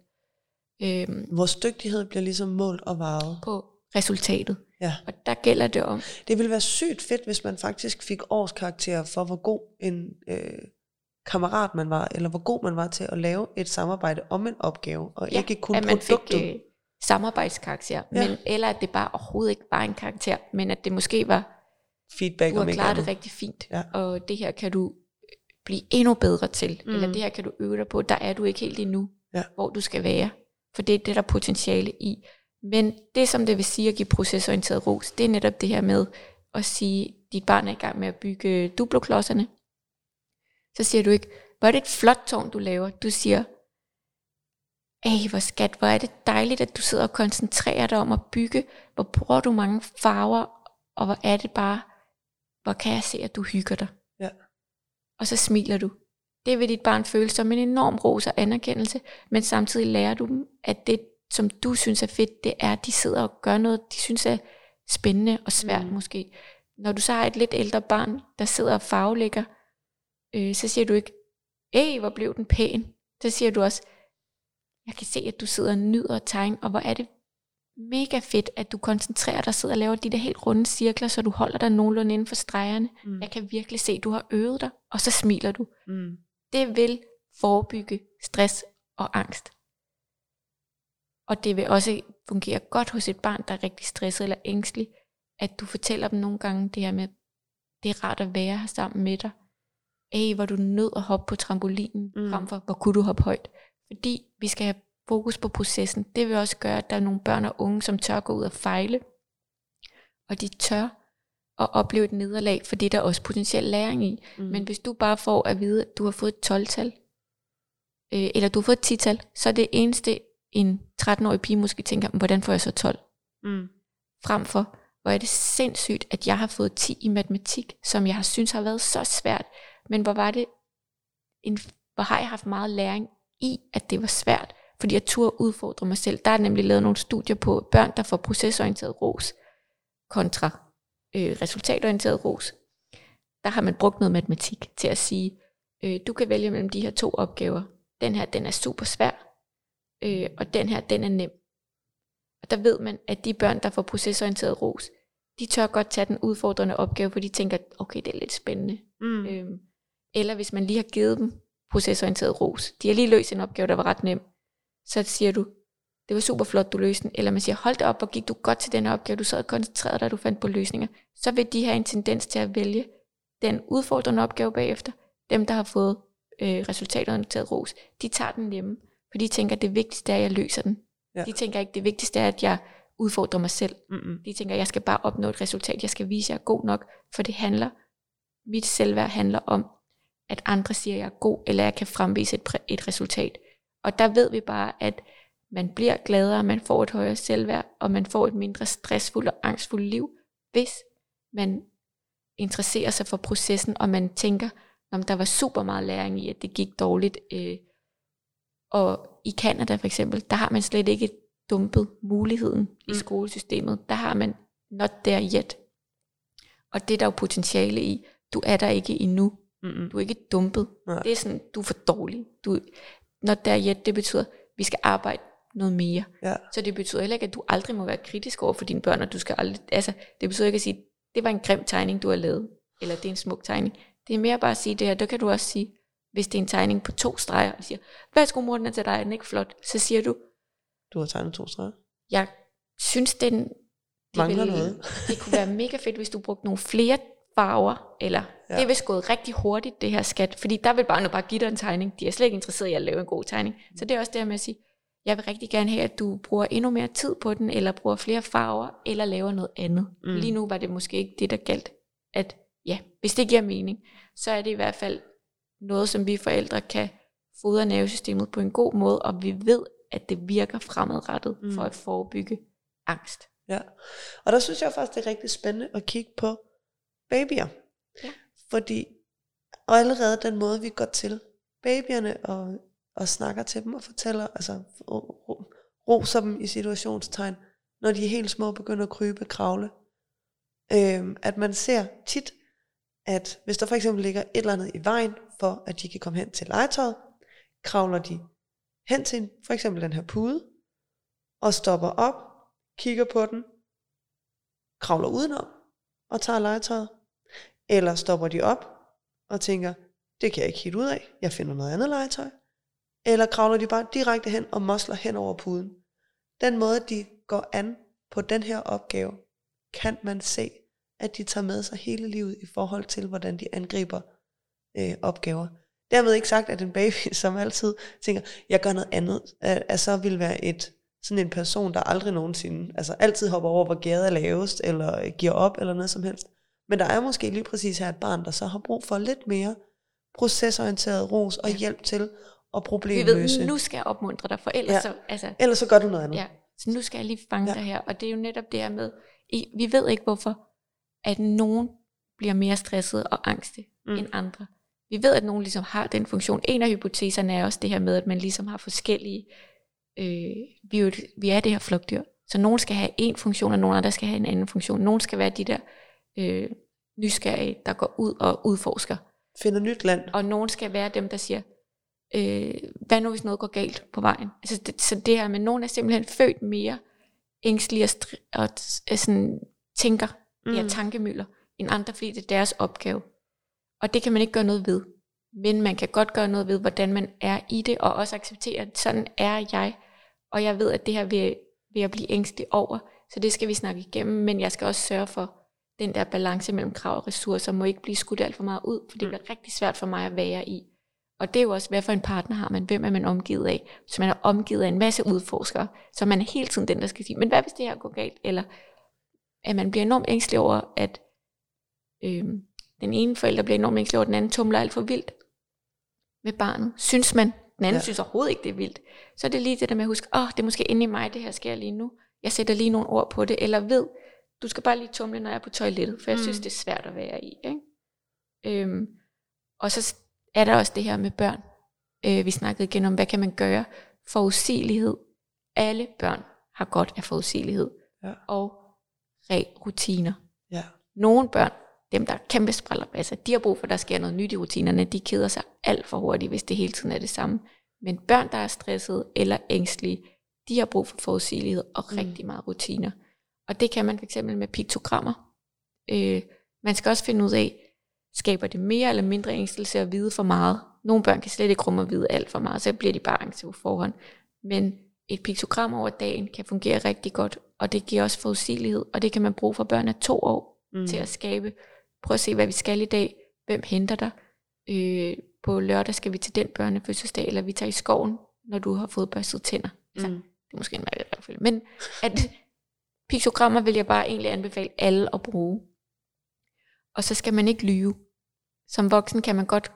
Øhm, Vores dygtighed bliver ligesom målt og varet. på resultatet. Ja. Og der gælder det om, Det ville være sygt fedt, hvis man faktisk fik årskarakterer for, hvor god en øh, kammerat man var, eller hvor god man var til at lave et samarbejde om en opgave, og ja, ikke kun at man produktet. fik øh, samarbejdskarakter, Ja. men, eller at det bare overhovedet ikke var en karakter, men at det måske var, feedback du om har ikke klaret det rigtig fint, Ja. og det her kan du blive endnu bedre til, Mm. mm. eller det her kan du øve dig på, der er du ikke helt endnu, Ja. hvor du skal være, for det er det, der er potentiale i. Men det, som det vil sige at give procesorienteret ros, det er netop det her med at sige, at dit barn er i gang med at bygge duploklodserne. Så siger du ikke, hvor er det et flot tårn, du laver. Du siger, ej, hvor skat, hvor er det dejligt, at du sidder og koncentrerer dig om at bygge. Hvor bruger du mange farver, og hvor er det bare, hvor kan jeg se, at du hygger dig. Ja. Og så smiler du. Det vil dit barn føle som en enorm ros og anerkendelse, men samtidig lærer du dem, at det, som du synes er fedt, det er, at de sidder og gør noget, de synes er spændende og svært Mm. måske. Når du så har et lidt ældre barn, der sidder og farvelægger, øh, så siger du ikke, Ej, hvor blev den pæn. Så siger du også, jeg kan se, at du sidder og nyder at tegne, og hvor er det mega fedt, at du koncentrerer dig og sidder og laver de der helt runde cirkler, så du holder dig nogenlunde inden for stregerne. Mm. Jeg kan virkelig se, at du har øvet dig, og så smiler du. Mm. Det vil forebygge stress og angst. Og det vil også fungere godt hos et barn, der er rigtig stresset eller ængstelig, at du fortæller dem nogle gange det her med, det er rart at være her sammen med dig. Ej, hvor du nød at hoppe på trampolinen, Mm. frem for, hvor kunne du hoppe højt. Fordi vi skal have fokus på processen. Det vil også gøre, at der er nogle børn og unge, som tør gå ud og fejle. Og de tør at opleve et nederlag, for det er der også potentiel læring i. Mm. Men hvis du bare får at vide, at du har fået et 12-tal, øh, eller du har fået et 10-tal, så er det eneste, en 13-årig pige måske tænker, "Men hvordan får jeg så 12? mm. Frem for, hvor er det sindssygt, at jeg har fået 10 i matematik, som jeg har synes har været så svært, men hvor var det, en, hvor har jeg haft meget læring i, at det var svært, fordi jeg turde udfordre mig selv. Der er nemlig lavet nogle studier på børn, der får procesorienteret ros, kontra øh, resultatorienteret ros. Der har man brugt noget matematik til at sige, øh, du kan vælge mellem de her to opgaver. Den her, den er super svær, øh, og den her, den er nem. Og der ved man, at de børn, der får procesorienteret ros, de tør godt tage den udfordrende opgave, for de tænker, okay, det er lidt spændende. Mm. Øhm, eller hvis man lige har givet dem procesorienteret ros. De har lige løst en opgave, der var ret nem. Så siger du, det var super flot, du løste den. Eller man siger, hold da op, hvor gik du godt til den opgave, du sad og koncentrerede dig, du fandt på løsninger. Så vil de have en tendens til at vælge den udfordrende opgave bagefter. Dem, der har fået øh, resultatorienteret ros, de tager den nemme. For de tænker, det vigtigste er, at jeg løser den. Ja. De tænker ikke, det vigtigste er, at jeg udfordrer mig selv. Mm-mm. De tænker, jeg skal bare opnå et resultat, jeg skal vise, at jeg er god nok, for det handler, mit selvværd handler om, at andre siger, at jeg er god, eller jeg kan fremvise et, et resultat. Og der ved vi bare, at man bliver gladere, man får et højere selvværd, og man får et mindre stressfuldt og angstfuldt liv, hvis man interesserer sig for processen, og man tænker, om der var super meget læring i, at det gik dårligt. Øh, og i Canada for eksempel, der har man slet ikke dumpet muligheden mm. i skolesystemet. Der har man not there yet. Og det er der jo potentiale i. Du er der ikke endnu. Mm-mm. Du er ikke dumpet. Nej. Det er sådan, du er for dårlig. Du, not there yet, det betyder, at vi skal arbejde noget mere. Ja. Så det betyder heller ikke, at du aldrig må være kritisk over for dine børn, og du skal aldrig, altså, det betyder ikke at sige, det var en grim tegning, du har lavet, eller det er en smuk tegning. Det er mere bare at sige det her, der kan du også sige, hvis det er en tegning på to streger, og siger, værsgo mor, den er til dig, er den ikke flot? Så siger du, Du har tegnet to streger. jeg synes, den, det, Mangler noget. det kunne være mega fedt, hvis du brugte nogle flere farver, eller Ja. det er vist gået rigtig hurtigt, det her skat, fordi der vil barnet bare give dig en tegning. De er slet ikke interesseret i at lave en god tegning. Så det er også det her med at sige, jeg vil rigtig gerne have, at du bruger endnu mere tid på den, eller bruger flere farver, eller laver noget andet. Mm. Lige nu var det måske ikke det, der galt. At ja, hvis det giver mening, så er det i hvert fald noget, som vi forældre kan fodre nervesystemet på en god måde, og vi ved, at det virker fremadrettet mm. for at forebygge angst. Ja. Og der synes jeg faktisk, det er rigtig spændende at kigge på babyer. Ja. Fordi, og allerede den måde, vi går til babyerne og, og snakker til dem og fortæller, altså ro- ro- roser dem i situationstegn, når de er helt små og begynder at krybe, kravle. Øhm, at man ser tit, at hvis der for eksempel ligger et eller andet i vejen for, at de kan komme hen til legetøjet, kravler de hen til for eksempel den her pude, og stopper op, kigger på den, kravler udenom og tager legetøjet. Eller stopper de op og tænker, det kan jeg ikke helt ud af, jeg finder noget andet legetøj. Eller kravler de bare direkte hen og mosler hen over puden. Den måde, de går an på den her opgave, kan man se, at de tager med sig hele livet i forhold til, hvordan de angriber øh, opgaver. Dermed ikke sagt, at en baby, som altid tænker, jeg gør noget andet, at, at så vil være et sådan en person, der aldrig nogensinde, altså altid hopper over, hvor gæret er lavest, eller øh, giver op, eller noget som helst. Men der er måske lige præcis her et barn, der så har brug for lidt mere procesorienteret ros og hjælp til at problemløse. Vi ved, nu skal jeg opmuntre dig, for ellers, ja. så, altså, ellers så gør du noget andet. Ja, så nu skal jeg lige fange ja. dig her. Og det er jo netop det her med, vi ved ikke hvorfor, at nogen bliver mere stresset og angste mm. end andre. Vi ved, at nogen ligesom har den funktion. En af hypoteserne er også det her med, at man ligesom har forskellige, øh, vi, jo, vi er det her flugtdyr. Så nogen skal have en funktion, og nogen andre skal have en anden funktion. Nogen skal være de der øh, nysgerrige, der går ud og udforsker. Finder nyt land. Og nogen skal være dem, der siger, øh, hvad nu hvis noget går galt på vejen? Altså det, så det her med, nogen er simpelthen født mere ængstlige og, stri- og sådan, tænker mm. de her tankemøller end andre, fordi det er deres opgave. Og det kan man ikke gøre noget ved. Men man kan godt gøre noget ved, hvordan man er i det, og også acceptere, at sådan er jeg. Og jeg ved, at det her vil, vil jeg blive ængstelig over, så det skal vi snakke igennem. Men jeg skal også sørge for, den der balance mellem krav og ressourcer må ikke blive skudt alt for meget ud, for det mm. bliver rigtig svært for mig at være i. Og det er jo også, hvad for en partner har man, hvem er man omgivet af. Så man er omgivet af en masse udforskere, så man er hele tiden den, der skal sige, men hvad hvis det her går galt? Eller at man bliver enormt ængstelig over, at øhm, den ene forælder bliver enormt ængstelig over, at den anden tumler alt for vildt med barnet. Synes man, den anden ja. synes overhovedet ikke, det er vildt. Så er det lige det der med at huske, åh, oh, det er måske inde i mig, det her sker lige nu. Jeg sætter lige nogle ord på det, eller ved, du skal bare lige tumle, når jeg er på toilettet, for jeg mm. synes, det er svært at være i. Ikke? Øhm, og så er der også det her med børn. Øh, vi snakkede igen om, hvad kan man gøre? Forudsigelighed. Alle børn har godt af forudsigelighed. Ja. Og rutiner. Ja. Nogle børn, dem der er kæmpe altså, de har brug for, at der sker noget nyt i rutinerne. De keder sig alt for hurtigt, hvis det hele tiden er det samme. Men børn, der er stressede eller ængstlige, de har brug for forudsigelighed og mm. rigtig meget rutiner. Og det kan man fx med piktogrammer. Øh, man skal også finde ud af, skaber det mere eller mindre ængstelse at vide for meget. Nogle børn kan slet ikke rumme at vide alt for meget, så bliver de bare angst på forhånd. Men et piktogram over dagen kan fungere rigtig godt, og det giver også forudsigelighed, og det kan man bruge for børn af to år mm. til at skabe. Prøv at se, hvad vi skal i dag. Hvem henter dig? Øh, på lørdag skal vi til den børnefødselsdag, eller vi tager i skoven, når du har fået børstet tænder. Altså, mm. Det er måske en mærkelig men at piktogrammer vil jeg bare egentlig anbefale alle at bruge. Og så skal man ikke lyve. Som voksen kan man godt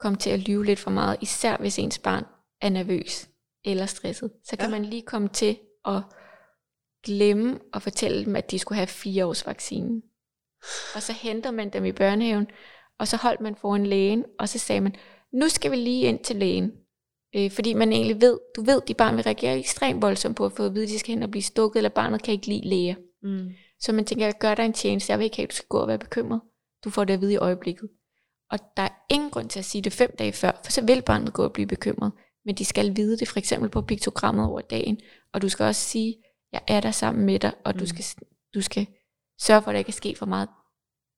komme til at lyve lidt for meget, især hvis ens barn er nervøs eller stresset. Så kan ja. man lige komme til at glemme at fortælle dem, at de skulle have fire års vaccinen. Og så henter man dem i børnehaven, og så holdt man foran lægen, og så sagde man, nu skal vi lige ind til lægen. Øh, fordi man egentlig ved, du ved, de barn vil reagere ekstremt voldsomt på at få at vide, at de skal hen og blive stukket, eller barnet kan ikke lide læger. Mm. Så man tænker, jeg gør dig en tjeneste, jeg vil ikke have, at du skal gå og være bekymret. Du får det at vide i øjeblikket. Og der er ingen grund til at sige det fem dage før, for så vil barnet gå og blive bekymret. Men de skal vide det for eksempel på piktogrammet over dagen. Og du skal også sige, jeg er der sammen med dig, og mm. du, skal, du skal sørge for, at der ikke er sket for meget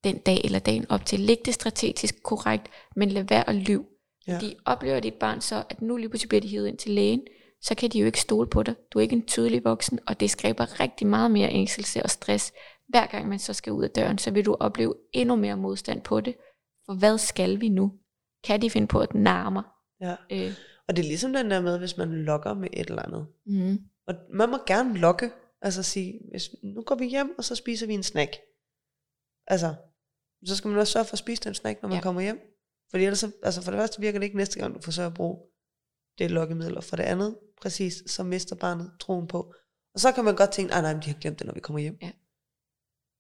den dag eller dagen op til. Læg det strategisk korrekt, men lad være at lyve. Ja. Fordi oplever dit barn så, at nu lige pludselig bliver de hivet ind til lægen, så kan de jo ikke stole på dig. Du er ikke en tydelig voksen, og det skaber rigtig meget mere ængstelse og stress. Hver gang man så skal ud af døren, så vil du opleve endnu mere modstand på det. For hvad skal vi nu? Kan de finde på at nærme? Ja. Øh. Og det er ligesom den der med, hvis man lokker med et eller andet. Mm. Og man må gerne lokke. Altså sige, hvis, nu går vi hjem, og så spiser vi en snack. Altså, så skal man også sørge for at spise den snack, når man ja. kommer hjem. Fordi ellers, altså for det første virker det ikke næste gang, du forsøger at bruge det lokkemiddel. Og for det andet, præcis, så mister barnet troen på. Og så kan man godt tænke, nej, nej, de har glemt det, når vi kommer hjem. Ja.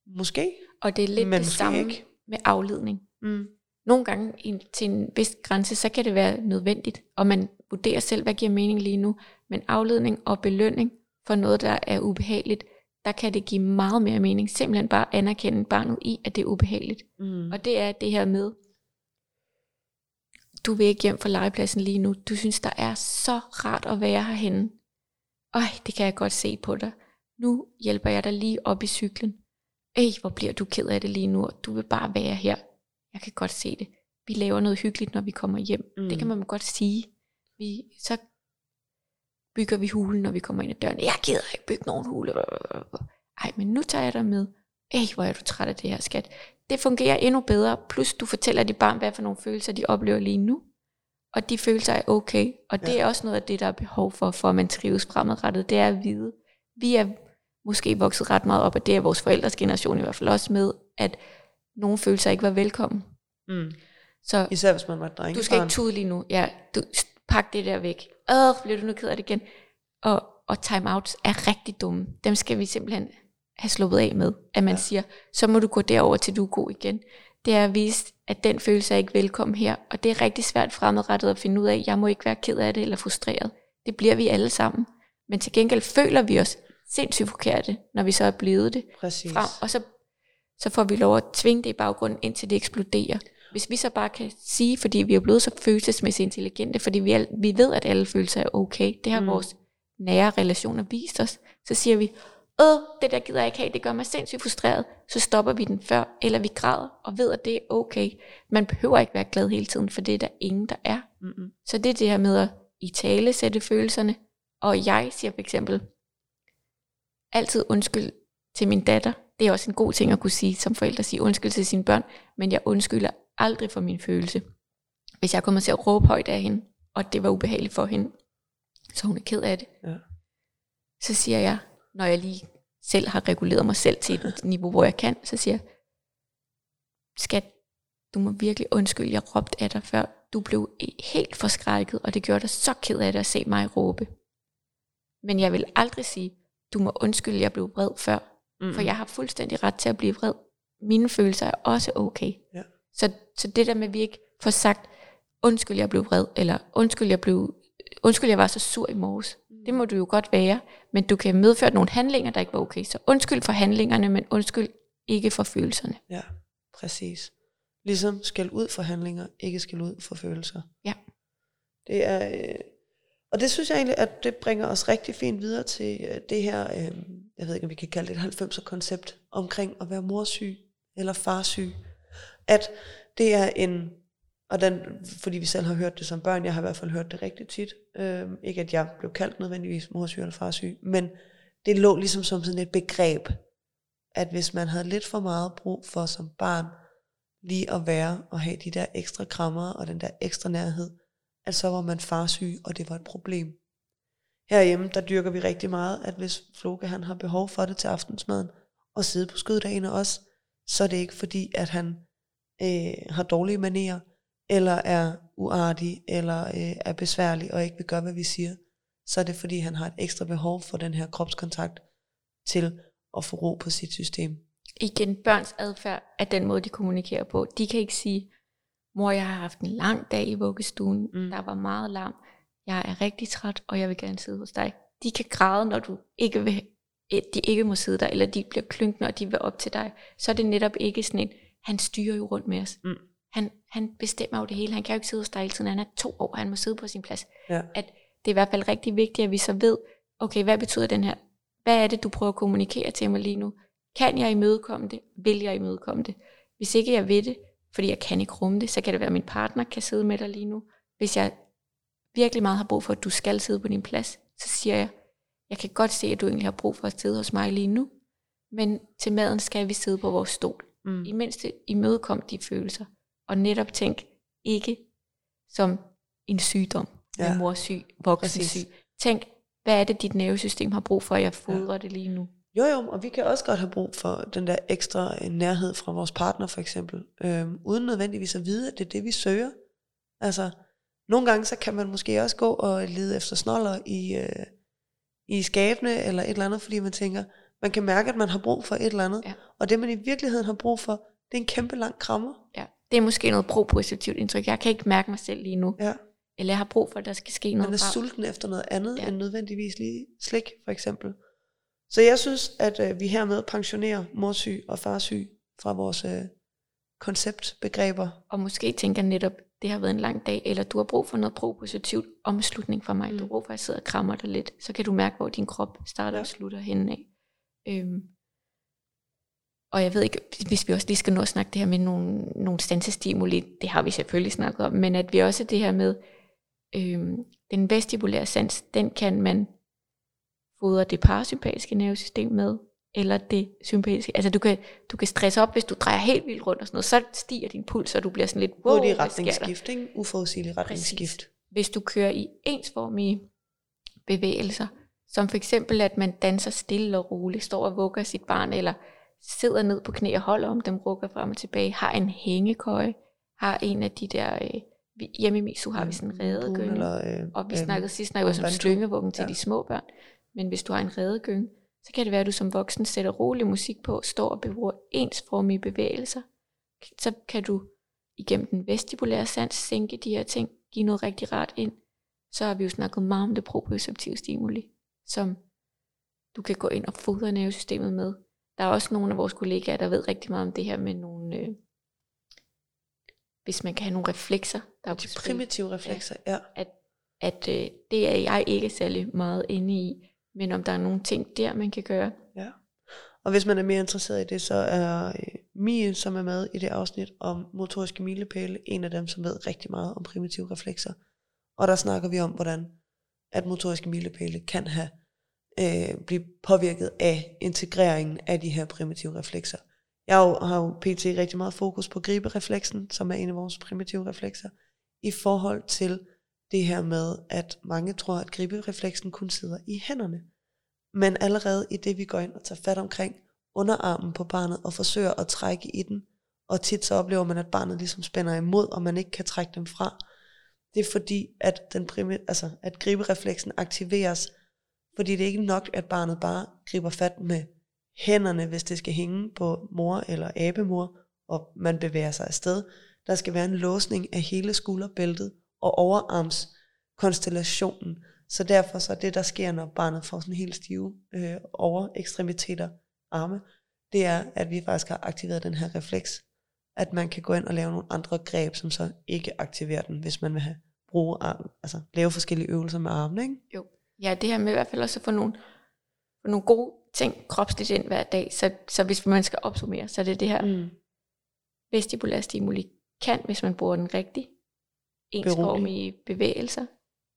Måske. Og det er lidt det samme ikke. med afledning. Mm. Nogle gange til en vis grænse, så kan det være nødvendigt, og man vurderer selv, hvad giver mening lige nu. Men afledning og belønning for noget, der er ubehageligt, der kan det give meget mere mening. Simpelthen bare anerkende barnet i, at det er ubehageligt. Mm. Og det er det her med, du vil ikke hjem fra legepladsen lige nu. Du synes, der er så rart at være herhenne. Øj, det kan jeg godt se på dig. Nu hjælper jeg dig lige op i cyklen. Ej, hvor bliver du ked af det lige nu, du vil bare være her. Jeg kan godt se det. Vi laver noget hyggeligt, når vi kommer hjem. Mm. Det kan man godt sige. Vi, så bygger vi hulen, når vi kommer ind ad døren. Jeg gider ikke bygge nogen hule. Ej, men nu tager jeg dig med. Ej, hvor er du træt af det her, skat. Det fungerer endnu bedre. Plus du fortæller dit barn, hvad for nogle følelser de oplever lige nu. Og de følelser er okay. Og det ja. er også noget af det, der er behov for, for at man trives fremadrettet. Det er at vide. Vi er måske vokset ret meget op, og det er vores forældres generation i hvert fald også med, at nogle følelser ikke var velkommen. Mm. Så Især hvis man var dreng. Du skal ikke tude lige nu. Ja, du, pak det der væk. Åh, bliver du nu ked af det igen? Og, og timeouts er rigtig dumme. Dem skal vi simpelthen have sluppet af med. At man ja. siger, så må du gå derover til du er god igen. Det er at vise, at den følelse er ikke velkommen her. Og det er rigtig svært fremadrettet at finde ud af, jeg må ikke være ked af det eller frustreret. Det bliver vi alle sammen. Men til gengæld føler vi os sindssygt forkerte, når vi så er blevet det. Præcis. Frem, og så, så får vi lov at tvinge det i baggrunden, indtil det eksploderer. Hvis vi så bare kan sige, fordi vi er blevet så følelsesmæssigt intelligente, fordi vi, al, vi ved, at alle følelser er okay, det har mm. vores nære relationer vist os, så siger vi, åh, det der gider jeg ikke have, det gør mig sindssygt frustreret, så stopper vi den før, eller vi græder, og ved, at det er okay. Man behøver ikke være glad hele tiden, for det er der ingen, der er. Mm-hmm. Så det er det her med at i tale sætte følelserne, og jeg siger for eksempel, altid undskyld til min datter. Det er også en god ting at kunne sige som forældre, sige undskyld til sine børn, men jeg undskylder aldrig for min følelse. Hvis jeg kommer til at råbe højt af hende, og det var ubehageligt for hende, så hun er ked af det, ja. så siger jeg, når jeg lige selv har reguleret mig selv til et niveau, hvor jeg kan, så siger jeg, skat, du må virkelig undskylde, jeg råbte af dig før. Du blev helt forskrækket, og det gjorde dig så ked af det at se mig råbe. Men jeg vil aldrig sige, du må undskylde, jeg blev vred før. Mm. For jeg har fuldstændig ret til at blive vred. Mine følelser er også okay. Ja. Så, så det der med, at vi ikke får sagt, undskyld, jeg blev vred, eller undskyld, jeg, blev, undskyld, jeg var så sur i morges. Det må du jo godt være, men du kan medføre nogle handlinger, der ikke var okay. Så undskyld for handlingerne, men undskyld ikke for følelserne. Ja, præcis. Ligesom skal ud for handlinger, ikke skal ud for følelser. Ja. Det er, øh, og det synes jeg egentlig, at det bringer os rigtig fint videre til øh, det her, øh, jeg ved ikke, om vi kan kalde det et 90'er koncept, omkring at være morsyg eller farsyg at det er en, og den, fordi vi selv har hørt det som børn, jeg har i hvert fald hørt det rigtig tit, øh, ikke at jeg blev kaldt nødvendigvis morsyg eller farsyg, men det lå ligesom som sådan et begreb, at hvis man havde lidt for meget brug for som barn, lige at være og have de der ekstra krammer og den der ekstra nærhed, at så var man farsyg, og det var et problem. Herhjemme, der dyrker vi rigtig meget, at hvis Floke han har behov for det til aftensmaden, og sidde på skøddagene også, så er det ikke fordi, at han øh, har dårlige manerer, eller er uartig, eller øh, er besværlig og ikke vil gøre, hvad vi siger, så er det fordi, han har et ekstra behov for den her kropskontakt til at få ro på sit system. Igen, børns adfærd er den måde, de kommunikerer på. De kan ikke sige, mor, jeg har haft en lang dag i vuggestuen, mm. der var meget larm, jeg er rigtig træt, og jeg vil gerne sidde hos dig. De kan græde, når du ikke vil, de ikke må sidde der, eller de bliver klynkende, og de vil op til dig. Så er det netop ikke sådan en, han styrer jo rundt med os. Mm. Han, han bestemmer jo det hele. Han kan jo ikke sidde hos dig hele tiden. Han er to år, han må sidde på sin plads. Ja. At det er i hvert fald rigtig vigtigt, at vi så ved, okay, hvad betyder den her? Hvad er det, du prøver at kommunikere til mig lige nu? Kan jeg imødekomme det? Vil jeg imødekomme det? Hvis ikke jeg ved det, fordi jeg kan ikke rumme det, så kan det være, at min partner kan sidde med dig lige nu. Hvis jeg virkelig meget har brug for, at du skal sidde på din plads, så siger jeg, jeg kan godt se, at du egentlig har brug for at sidde hos mig lige nu, men til maden skal vi sidde på vores stol. Mm. I mindste imødekom de følelser. Og netop tænk ikke som en sygdom. Ja. En morsyg, voksensyg. Tænk, hvad er det, dit nervesystem har brug for, at jeg fodrer ja. det lige nu? Jo jo, og vi kan også godt have brug for den der ekstra øh, nærhed fra vores partner for eksempel, øhm, uden nødvendigvis at vide, at det er det, vi søger. Altså, nogle gange så kan man måske også gå og lede efter snoller i, øh, i skabene eller et eller andet, fordi man tænker, man kan mærke, at man har brug for et eller andet. Ja. Og det, man i virkeligheden har brug for, det er en kæmpe lang krammer. Ja. Det er måske noget pro-positivt indtryk. Jeg kan ikke mærke mig selv lige nu. Ja. Eller jeg har brug for, at der skal ske noget. Man er sulten efter noget andet, ja. end nødvendigvis lige slik, for eksempel. Så jeg synes, at øh, vi hermed pensionerer morsyg og farsyg fra vores, øh, konceptbegreber. Og måske tænker netop, det har været en lang dag, eller du har brug for noget propositivt omslutning fra mig. Mm. Du har brug for, at jeg sidder og krammer dig lidt. Så kan du mærke, hvor din krop starter ja. og slutter henne af. Øhm, og jeg ved ikke, hvis vi også lige skal nå at snakke det her med nogle, nogle stansestimuli, det har vi selvfølgelig snakket om, men at vi også det her med, øhm, den vestibulære sans, den kan man fodre det parasympatiske nervesystem med, eller det sympatiske. Altså du kan, du kan stresse op, hvis du drejer helt vildt rundt og sådan noget, så stiger din puls, og du bliver sådan lidt, wow, Hurtig retningsskift, ikke? Uforudsigelig retningsskift. Præcis. Hvis du kører i ensformige bevægelser, som for eksempel at man danser stille og roligt, står og vugger sit barn, eller sidder ned på knæ og holder om dem, rukker frem og tilbage, har en hængekøje, har en af de der, øh, hjemme i Misu har vi sådan en redegynge, eller, øh, og vi øh, snakkede sidst, når jeg var som slyngevuggen til ja. de små børn, men hvis du har en redegynge, så kan det være, at du som voksen sætter rolig musik på, står og bruger ensformige bevægelser. Så kan du igennem den vestibulære sans sænke de her ting, give noget rigtig rart ind. Så har vi jo snakket meget om det proprioceptive stimuli, som du kan gå ind og fodre nervesystemet med. Der er også nogle af vores kollegaer, der ved rigtig meget om det her med nogle, øh, hvis man kan have nogle reflekser. Der er de primitive reflekser, ja. ja. At, at øh, det er jeg ikke særlig meget inde i men om der er nogle ting der, man kan gøre. Ja. Og hvis man er mere interesseret i det, så er øh, Mie, som er med i det afsnit om motoriske milepæle, en af dem, som ved rigtig meget om primitive reflekser. Og der snakker vi om, hvordan at motoriske milepæle kan have øh, blive påvirket af integreringen af de her primitive reflekser. Jeg har jo pt. rigtig meget fokus på griberefleksen, som er en af vores primitive reflekser, i forhold til det her med, at mange tror, at griberefleksen kun sidder i hænderne. Men allerede i det, vi går ind og tager fat omkring underarmen på barnet og forsøger at trække i den, og tit så oplever man, at barnet ligesom spænder imod, og man ikke kan trække dem fra. Det er fordi, at, den primi- altså, at griberefleksen aktiveres, fordi det er ikke nok, at barnet bare griber fat med hænderne, hvis det skal hænge på mor eller abemor, og man bevæger sig afsted. Der skal være en låsning af hele skulderbæltet og overarmskonstellationen. Så derfor så det, der sker, når barnet får sådan helt stive øh, overekstremiteter, arme, det er, at vi faktisk har aktiveret den her refleks, at man kan gå ind og lave nogle andre greb, som så ikke aktiverer den, hvis man vil have bruge arm, altså lave forskellige øvelser med armen, ikke? Jo. Ja, det her med i hvert fald også at få nogle, få nogle gode ting kropsligt ind hver dag, så, så hvis man skal opsummere, så er det det her mm. vestibulære stimuli kan, hvis man bruger den rigtigt, ensformige bevægelser,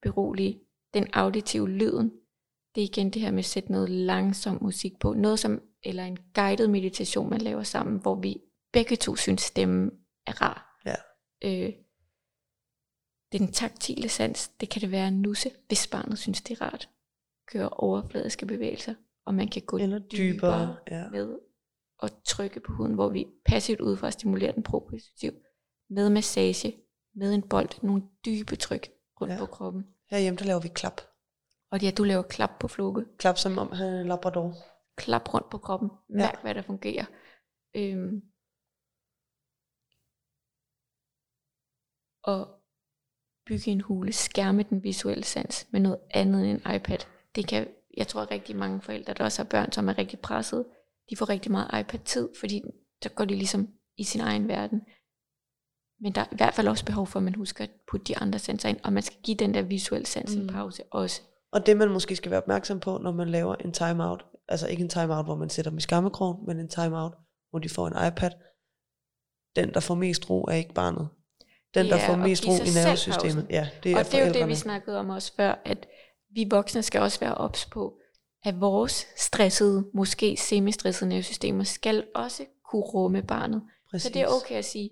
berolige den auditive lyden. Det er igen det her med at sætte noget langsom musik på, noget som, eller en guided meditation, man laver sammen, hvor vi begge to synes stemmen er rar. Ja. Øh, den taktile sans, det kan det være en nusse, hvis barnet synes det er rart. Køre overfladiske bevægelser, og man kan gå eller dybere, dybere ja. med at trykke på huden, hvor vi passivt udefra stimulerer den propositiv med massage, med en bold, nogle dybe tryk rundt ja. på kroppen. Herhjemme, der laver vi klap. Og ja, du laver klap på flukke. Klap som om han er labrador. Klap rundt på kroppen. Mærk, ja. hvad der fungerer. Øhm. Og bygge en hule, skærme den visuelle sans med noget andet end en iPad. Det kan, jeg tror rigtig mange forældre, der også har børn, som er rigtig presset, de får rigtig meget iPad-tid, fordi der går de ligesom i sin egen verden. Men der er i hvert fald også behov for, at man husker at putte de andre sanser ind, og man skal give den der visuelle sans en mm. pause også. Og det man måske skal være opmærksom på, når man laver en timeout, altså ikke en timeout, hvor man sætter dem i skammekrogen, men en timeout, hvor de får en iPad, den der får mest ro er ikke barnet. Den ja, der får mest ro i nervesystemet. Ja, det er og det er jo det, vi snakkede om også før, at vi voksne skal også være ops på, at vores stressede, måske semi-stressede nervesystemer skal også kunne rumme barnet. Præcis. Så det er okay at sige,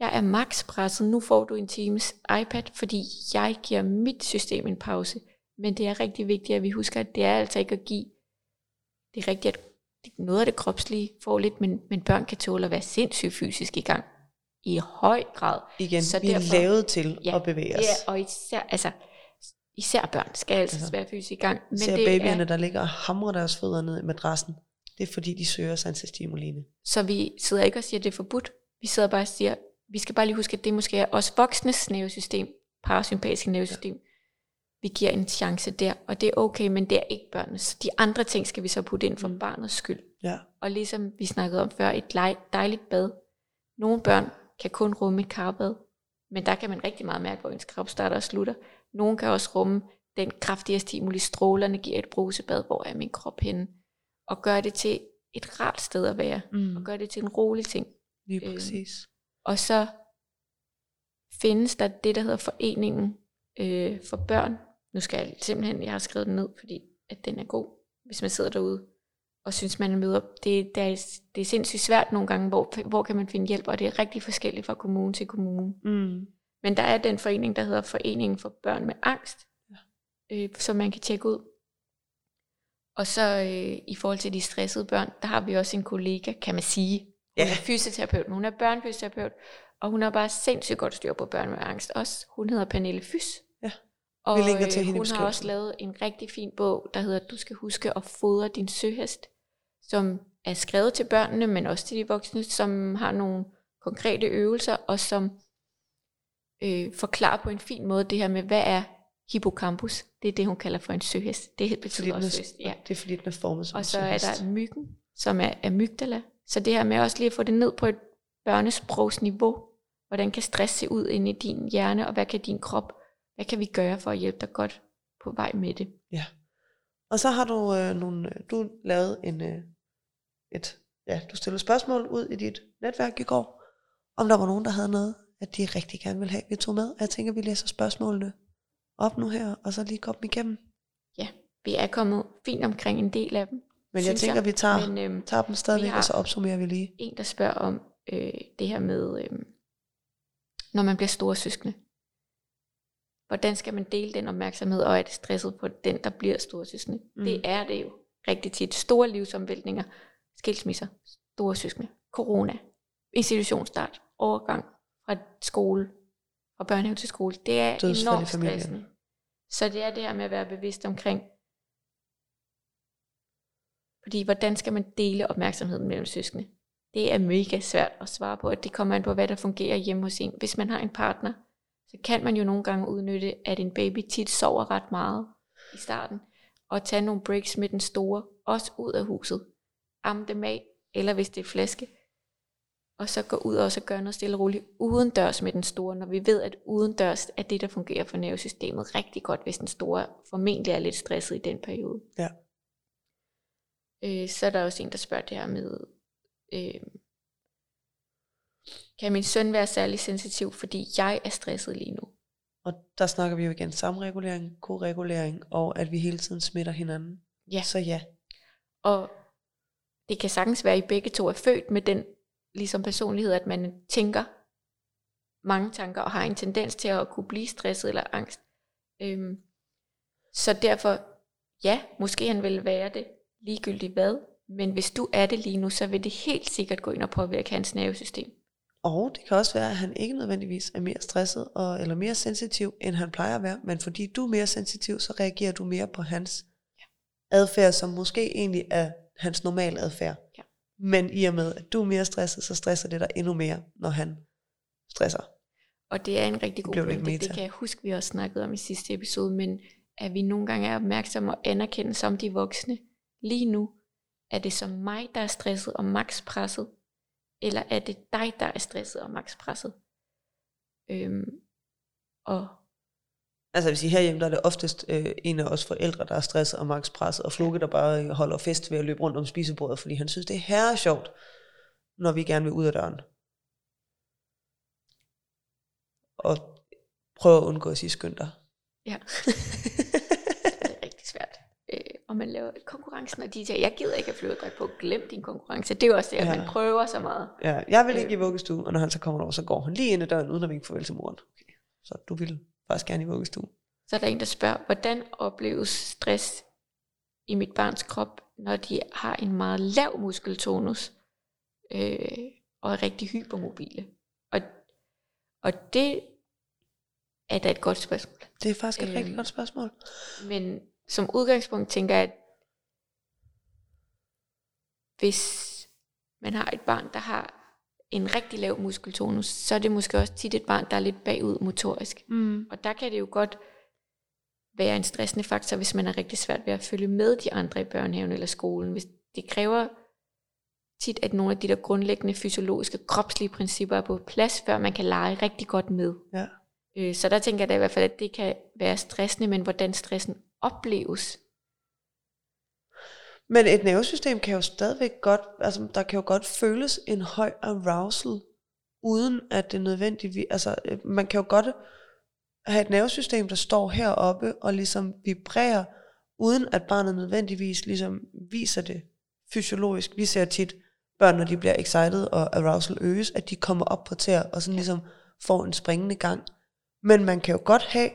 jeg er max presset, nu får du en times iPad, fordi jeg giver mit system en pause. Men det er rigtig vigtigt, at vi husker, at det er altså ikke at give. Det er rigtigt, at noget af det kropslige får lidt, men, men børn kan tåle at være sindssygt fysisk i gang. I høj grad. Igen, så vi derfor, er lavet til ja, at bevæge os. Ja, og især, altså, især børn skal altså, altså være fysisk i gang. Men ser det babyerne, er, der ligger og hamrer deres fødder ned i madrassen. Det er fordi, de søger sansestimuline. Så vi sidder ikke og siger, at det er forbudt. Vi sidder bare og siger, vi skal bare lige huske, at det måske er os voksnes nervesystem, parasympatiske nervesystem, ja. vi giver en chance der, og det er okay, men det er ikke børnenes. De andre ting skal vi så putte ind for mm. barnets skyld. Ja. Og ligesom vi snakkede om før, et dejligt bad Nogle børn kan kun rumme et karbad, men der kan man rigtig meget mærke, hvor ens krop starter og slutter. Nogle kan også rumme den kraftige stimuli, strålerne giver et brusebad, hvor er min krop henne, og gør det til et rart sted at være, Mm. og gør det til en rolig ting. Lige Øhm, præcis. Og så findes der det, der hedder Foreningen øh, for Børn. Nu skal jeg simpelthen, jeg har skrevet den ned, fordi at den er god, hvis man sidder derude og synes, man er med op. Det, det, er, det er sindssygt svært nogle gange, hvor, hvor kan man finde hjælp, og det er rigtig forskelligt fra kommune til kommune. Mm. Men der er den forening, der hedder Foreningen for Børn med Angst, Ja. øh, som man kan tjekke ud. Og så øh, i forhold til de stressede børn, der har vi også en kollega, kan man sige. Hun Ja. er fysioterapeut, hun er børnefysioterapeut, og hun har bare sindssygt godt styr på børn med angst også. Hun hedder Pernille Fys. Ja. Og Vi linker til øh, hende hun har også lavet en rigtig fin bog, der hedder Du skal huske at fodre din søhest, som er skrevet til børnene, men også til de voksne, som har nogle konkrete øvelser, og som øh, forklarer på en fin måde det her med, hvad er hippocampus? Det er det, hun kalder for en søhest. Det Fordi betyder den også søhest. Ja. Det er fordi, den er formet som Og så er der myggen, som er amygdala. Så det her med også lige at få det ned på et børnesprogsniveau. Hvordan kan stress se ud inde i din hjerne, og hvad kan din krop, hvad kan vi gøre for at hjælpe dig godt på vej med det? Ja. Og så har du øh, nogle, øh, du lavet en, øh, et, ja, du stillede spørgsmål ud i dit netværk i går, om der var nogen, der havde noget, at de rigtig gerne ville have, vi tog med. Og jeg tænker, vi læser spørgsmålene op nu her, og så lige går dem igennem. Ja, vi er kommet fint omkring en del af dem. Men jeg tænker, vi tager, Men øhm, tager dem stadigvæk, og så opsummerer vi lige. en, der spørger om øh, det her med, øh, når man bliver store søskende. Hvordan skal man dele den opmærksomhed, og er det stresset på den, der bliver store søskende? Mm. Det er det jo rigtig tit. Store livsomvæltninger, skilsmisser, store søskende, corona, institutionsstart, overgang fra skole, fra børnehave til skole. Det er Dødsfald enormt stressende. Så det er det her med at være bevidst omkring, fordi hvordan skal man dele opmærksomheden mellem søskende? Det er mega svært at svare på, at det kommer an på, hvad der fungerer hjemme hos en. Hvis man har en partner, så kan man jo nogle gange udnytte, at en baby tit sover ret meget i starten, og tage nogle breaks med den store, også ud af huset. Amme dem af, eller hvis det er flaske, og så gå ud og også gøre noget stille og roligt uden dørs med den store, når vi ved, at uden dørs er det, der fungerer for nervesystemet rigtig godt, hvis den store formentlig er lidt stresset i den periode. Ja. Øh, så er der også en, der spørger det her med, øh, kan min søn være særlig sensitiv, fordi jeg er stresset lige nu? Og der snakker vi jo igen samregulering, koregulering, og at vi hele tiden smitter hinanden. Ja. Så ja, Og det kan sagtens være, at I begge to er født med den ligesom personlighed, at man tænker mange tanker og har en tendens til at kunne blive stresset eller angst. Øhm, så derfor, ja, måske han vil være det ligegyldigt hvad, men hvis du er det lige nu, så vil det helt sikkert gå ind og påvirke hans nervesystem. Og det kan også være, at han ikke nødvendigvis er mere stresset og, eller mere sensitiv, end han plejer at være. Men fordi du er mere sensitiv, så reagerer du mere på hans adfærd, som måske egentlig er hans normale adfærd. Ja. Men i og med, at du er mere stresset, så stresser det dig endnu mere, når han stresser. Og det er en rigtig god pointe. Det kan jeg huske, vi også snakkede om i sidste episode, men at vi nogle gange er opmærksomme og anerkender som de voksne. Lige nu, er det som mig, der er stresset og max presset, eller er det dig, der er stresset og max presset? Øhm, og Altså jeg vil sige, herhjemme der er det oftest øh, en af os forældre, der er stresset og max presset, og Flukke, der bare øh, holder fest ved at løbe rundt om spisebordet, fordi han synes, det er herre sjovt, når vi gerne vil ud af døren. Og prøve at undgå at sige skynd dig. ja, det er rigtig svært. Øh, og man laver konkurrencen, og de siger, jeg gider ikke at flyve dig på, glem din konkurrence. Det er jo også det, at Ja. man prøver så meget. Ja, jeg vil Øh. ikke i vuggestue, og når han så kommer over, så går han lige ind ad døren, uden at vinke farvel til moren. Okay. Så du vil faktisk gerne i vuggestue. Så er der en, der spørger, hvordan opleves stress i mit barns krop, når de har en meget lav muskeltonus øh, og er rigtig hypermobile? Og, og det er da et godt spørgsmål. Det er faktisk et Øhm. rigtig godt spørgsmål. Men som udgangspunkt tænker jeg, at hvis man har et barn, der har en rigtig lav muskeltonus, så er det måske også tit et barn, der er lidt bagud motorisk. Mm. Og der kan det jo godt være en stressende faktor, hvis man er rigtig svært ved at følge med de andre i børnehaven eller skolen. Hvis det kræver tit, at nogle af de der grundlæggende fysiologiske, kropslige principper er på plads, før man kan lege rigtig godt med. Ja. Øh, så der tænker jeg da i hvert fald, at det kan være stressende, men hvordan stressen opleves. Men et nervesystem kan jo stadigvæk godt, altså der kan jo godt føles en høj arousal, uden at det nødvendigvis, altså øh, man kan jo godt have et nervesystem, der står heroppe og ligesom vibrerer, uden at barnet nødvendigvis ligesom viser det fysiologisk. Vi ser tit børn, når de bliver excited og arousal øges, at de kommer op på tæer og sådan ligesom får en springende gang. Men man kan jo godt have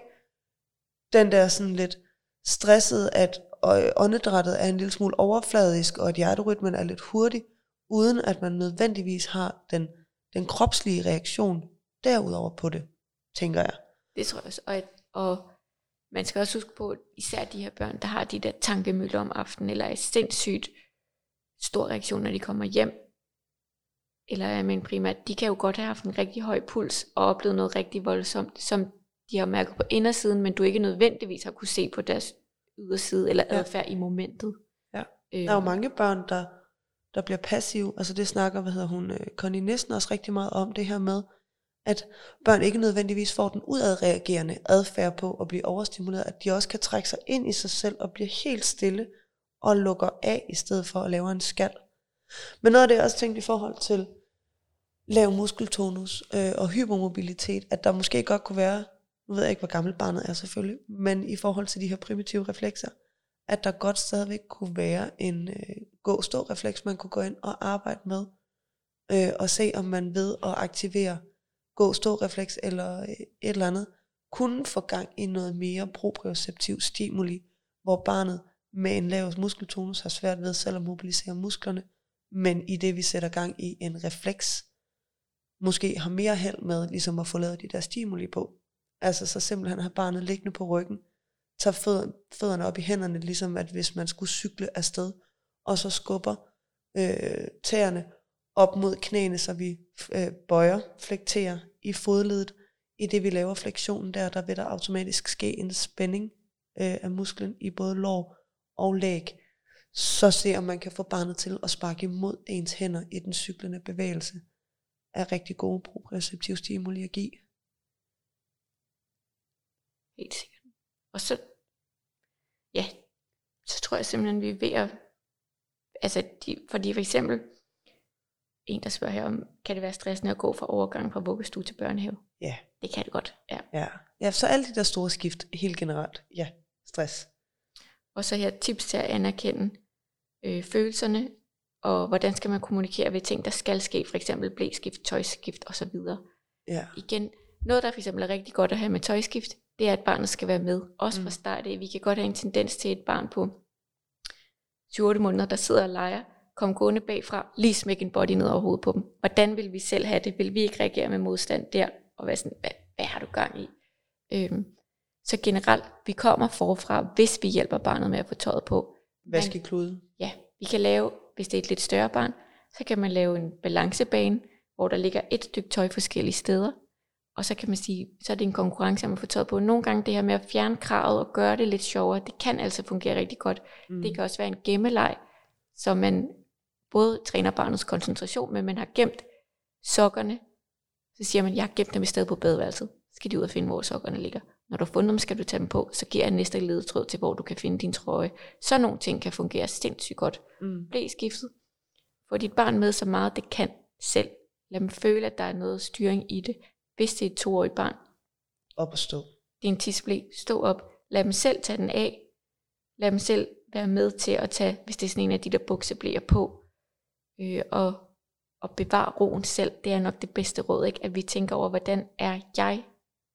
den der sådan lidt stresset, at Øh, åndedrættet er en lille smule overfladisk, og at hjerterytmen er lidt hurtig, uden at man nødvendigvis har den, den kropslige reaktion derudover på det, tænker jeg. Det tror jeg også. Og, og man skal også huske på, især de her børn, der har de der tankemøller om aftenen, eller er sindssygt stor reaktion, når de kommer hjem, eller er men primært, de kan jo godt have haft en rigtig høj puls, og oplevet noget rigtig voldsomt, som de har mærket på indersiden, men du ikke nødvendigvis har kunne se på deres yderside eller adfærd ja. i momentet. Ja. Der er jo mange børn, der, der bliver passive. Altså det snakker, hvad hedder hun, øh, Connie Nissen også rigtig meget om, det her med, at børn ikke nødvendigvis får den udadreagerende adfærd på at blive overstimuleret, at de også kan trække sig ind i sig selv og blive helt stille og lukker af, i stedet for at lave en skal. Men noget af det, jeg også tænkt i forhold til lav muskeltonus øh, og hypermobilitet, at der måske godt kunne være, nu ved jeg ikke, hvor gammelt barnet er selvfølgelig, men i forhold til de her primitive reflekser, at der godt stadigvæk kunne være en øh, gå-stå-refleks, man kunne gå ind og arbejde med, øh, og se om man ved at aktivere gå-stå-refleks eller øh, et eller andet, kunne få gang i noget mere proprioceptiv stimuli, hvor barnet med en lav muskeltonus har svært ved selv at mobilisere musklerne, men i det vi sætter gang i en refleks, måske har mere held med ligesom at få lavet de der stimuli på. Altså så simpelthen har barnet liggende på ryggen, tager fødderne op i hænderne, ligesom at hvis man skulle cykle afsted, og så skubber øh, tæerne op mod knæene, så vi øh, bøjer, flekterer i fodledet. I det vi laver flektionen der, der vil der automatisk ske en spænding øh, af musklen i både lår og læg. Så se om man kan få barnet til at sparke imod ens hænder i den cyklende bevægelse. Er rigtig gode proprioceptiv stimuli at give. Helt sikkert. Og så, ja, så tror jeg simpelthen, vi er ved at, altså, de, fordi for eksempel, en, der spørger her om, kan det være stressende at gå fra overgang fra vuggestue til børnehave? Ja. Det kan det godt, ja. Ja, ja så alle de der store skift, helt generelt, ja, stress. Og så her tips til at anerkende øh, følelserne, og hvordan skal man kommunikere ved ting, der skal ske, for eksempel blæskift, tøjskift osv. Ja. Igen, noget der for eksempel er rigtig godt at have med tøjskift, det er, at barnet skal være med, også fra mm. start af. Vi kan godt have en tendens til et barn på 28 måneder, der sidder og leger, kom gående bagfra, lige smække en body ned over hovedet på dem. Hvordan vil vi selv have det? Vil vi ikke reagere med modstand der? Og være sådan, hvad, hvad har du gang i? Øhm, så generelt, vi kommer forfra, hvis vi hjælper barnet med at få tøjet på. Vaskeklude. Ja, vi kan lave, hvis det er et lidt større barn, så kan man lave en balancebane, hvor der ligger et stykke tøj forskellige steder. Og så kan man sige, så er det en konkurrence om at få tøjet på. Nogle gange det her med at fjerne kravet og gøre det lidt sjovere, det kan altså fungere rigtig godt. Mm. Det kan også være en gemmeleg, så man både træner barnets koncentration, men man har gemt sokkerne. Så siger man, jeg har gemt dem i stedet på badeværelset. Så skal de ud og finde, hvor sokkerne ligger. Når du har fundet dem, skal du tage dem på. Så giver jeg næste ledetråd til, hvor du kan finde din trøje. Så nogle ting kan fungere sindssygt godt. Mm. Blæ skiftet. Få dit barn med så meget det kan selv. Lad dem føle, at der er noget styring i det. Hvis det er et toårigt barn. Op og stå. En tisblæ. Stå op. Lad dem selv tage den af. Lad dem selv være med til at tage, hvis det er sådan en af de der bukseblæer på. Øh, og, og bevare roen selv. Det er nok det bedste råd, ikke? At vi tænker over, hvordan er jeg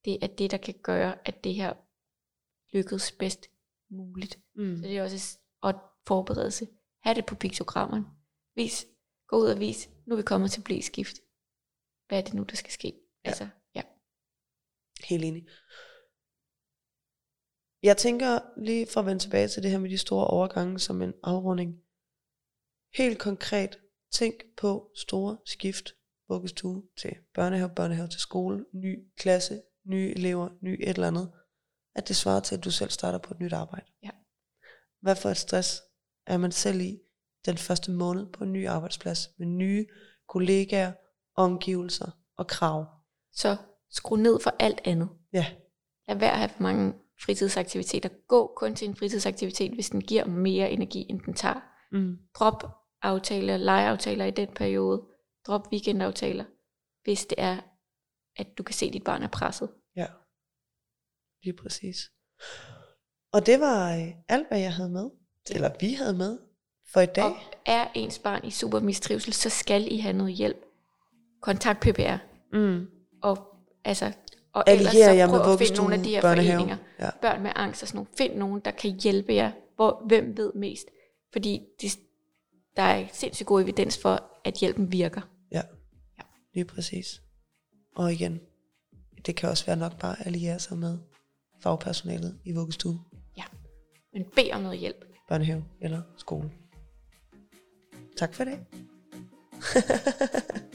det er det, der kan gøre, at det her lykkes bedst muligt. Mm. Så det er også at forberedelse. Ha' det på piktogrammerne. Vis, gå ud og vis, nu er vi kommet til blæskift. Hvad er det nu, der skal ske? Ja. Altså, ja. Helt enig. Jeg tænker lige for at vende tilbage til det her med de store overgange som en afrunding. Helt konkret, tænk på store skift, vuggestue til børnehave, børnehave til skole, ny klasse, nye elever, ny et eller andet, at det svarer til, at du selv starter på et nyt arbejde. Ja. Hvad for et stress er man selv i, den første måned på en ny arbejdsplads med nye kollegaer, omgivelser og krav. Så skru ned for alt andet. Ja, Lad være at have for mange fritidsaktiviteter. Gå kun til en fritidsaktivitet, hvis den giver mere energi, end den tager. mm. Drop aftaler, legeaftaler i den periode. Drop weekendaftaler, hvis det er, at du kan se, at dit barn er presset. ja. Lige præcis. Og det var øh, alt, hvad jeg havde med. Eller vi havde med for i dag. Og er ens barn i super mistrivsel, så skal I have noget hjælp. Kontakt PPR. Mm. Og, altså, og ellers så med prøv at finde nogle af de her børnehave. foreninger. Ja. Børn med angst og sådan nogle. Find nogen, der kan hjælpe jer. Hvor, hvem ved mest? Fordi de, der er sindssygt god evidens for, at hjælpen virker. Ja, lige præcis. Og igen, det kan også være nok bare at alliere sig med fagpersonalet i vuggestue, Men bed om noget hjælp. børnehave eller skole. Tak for det.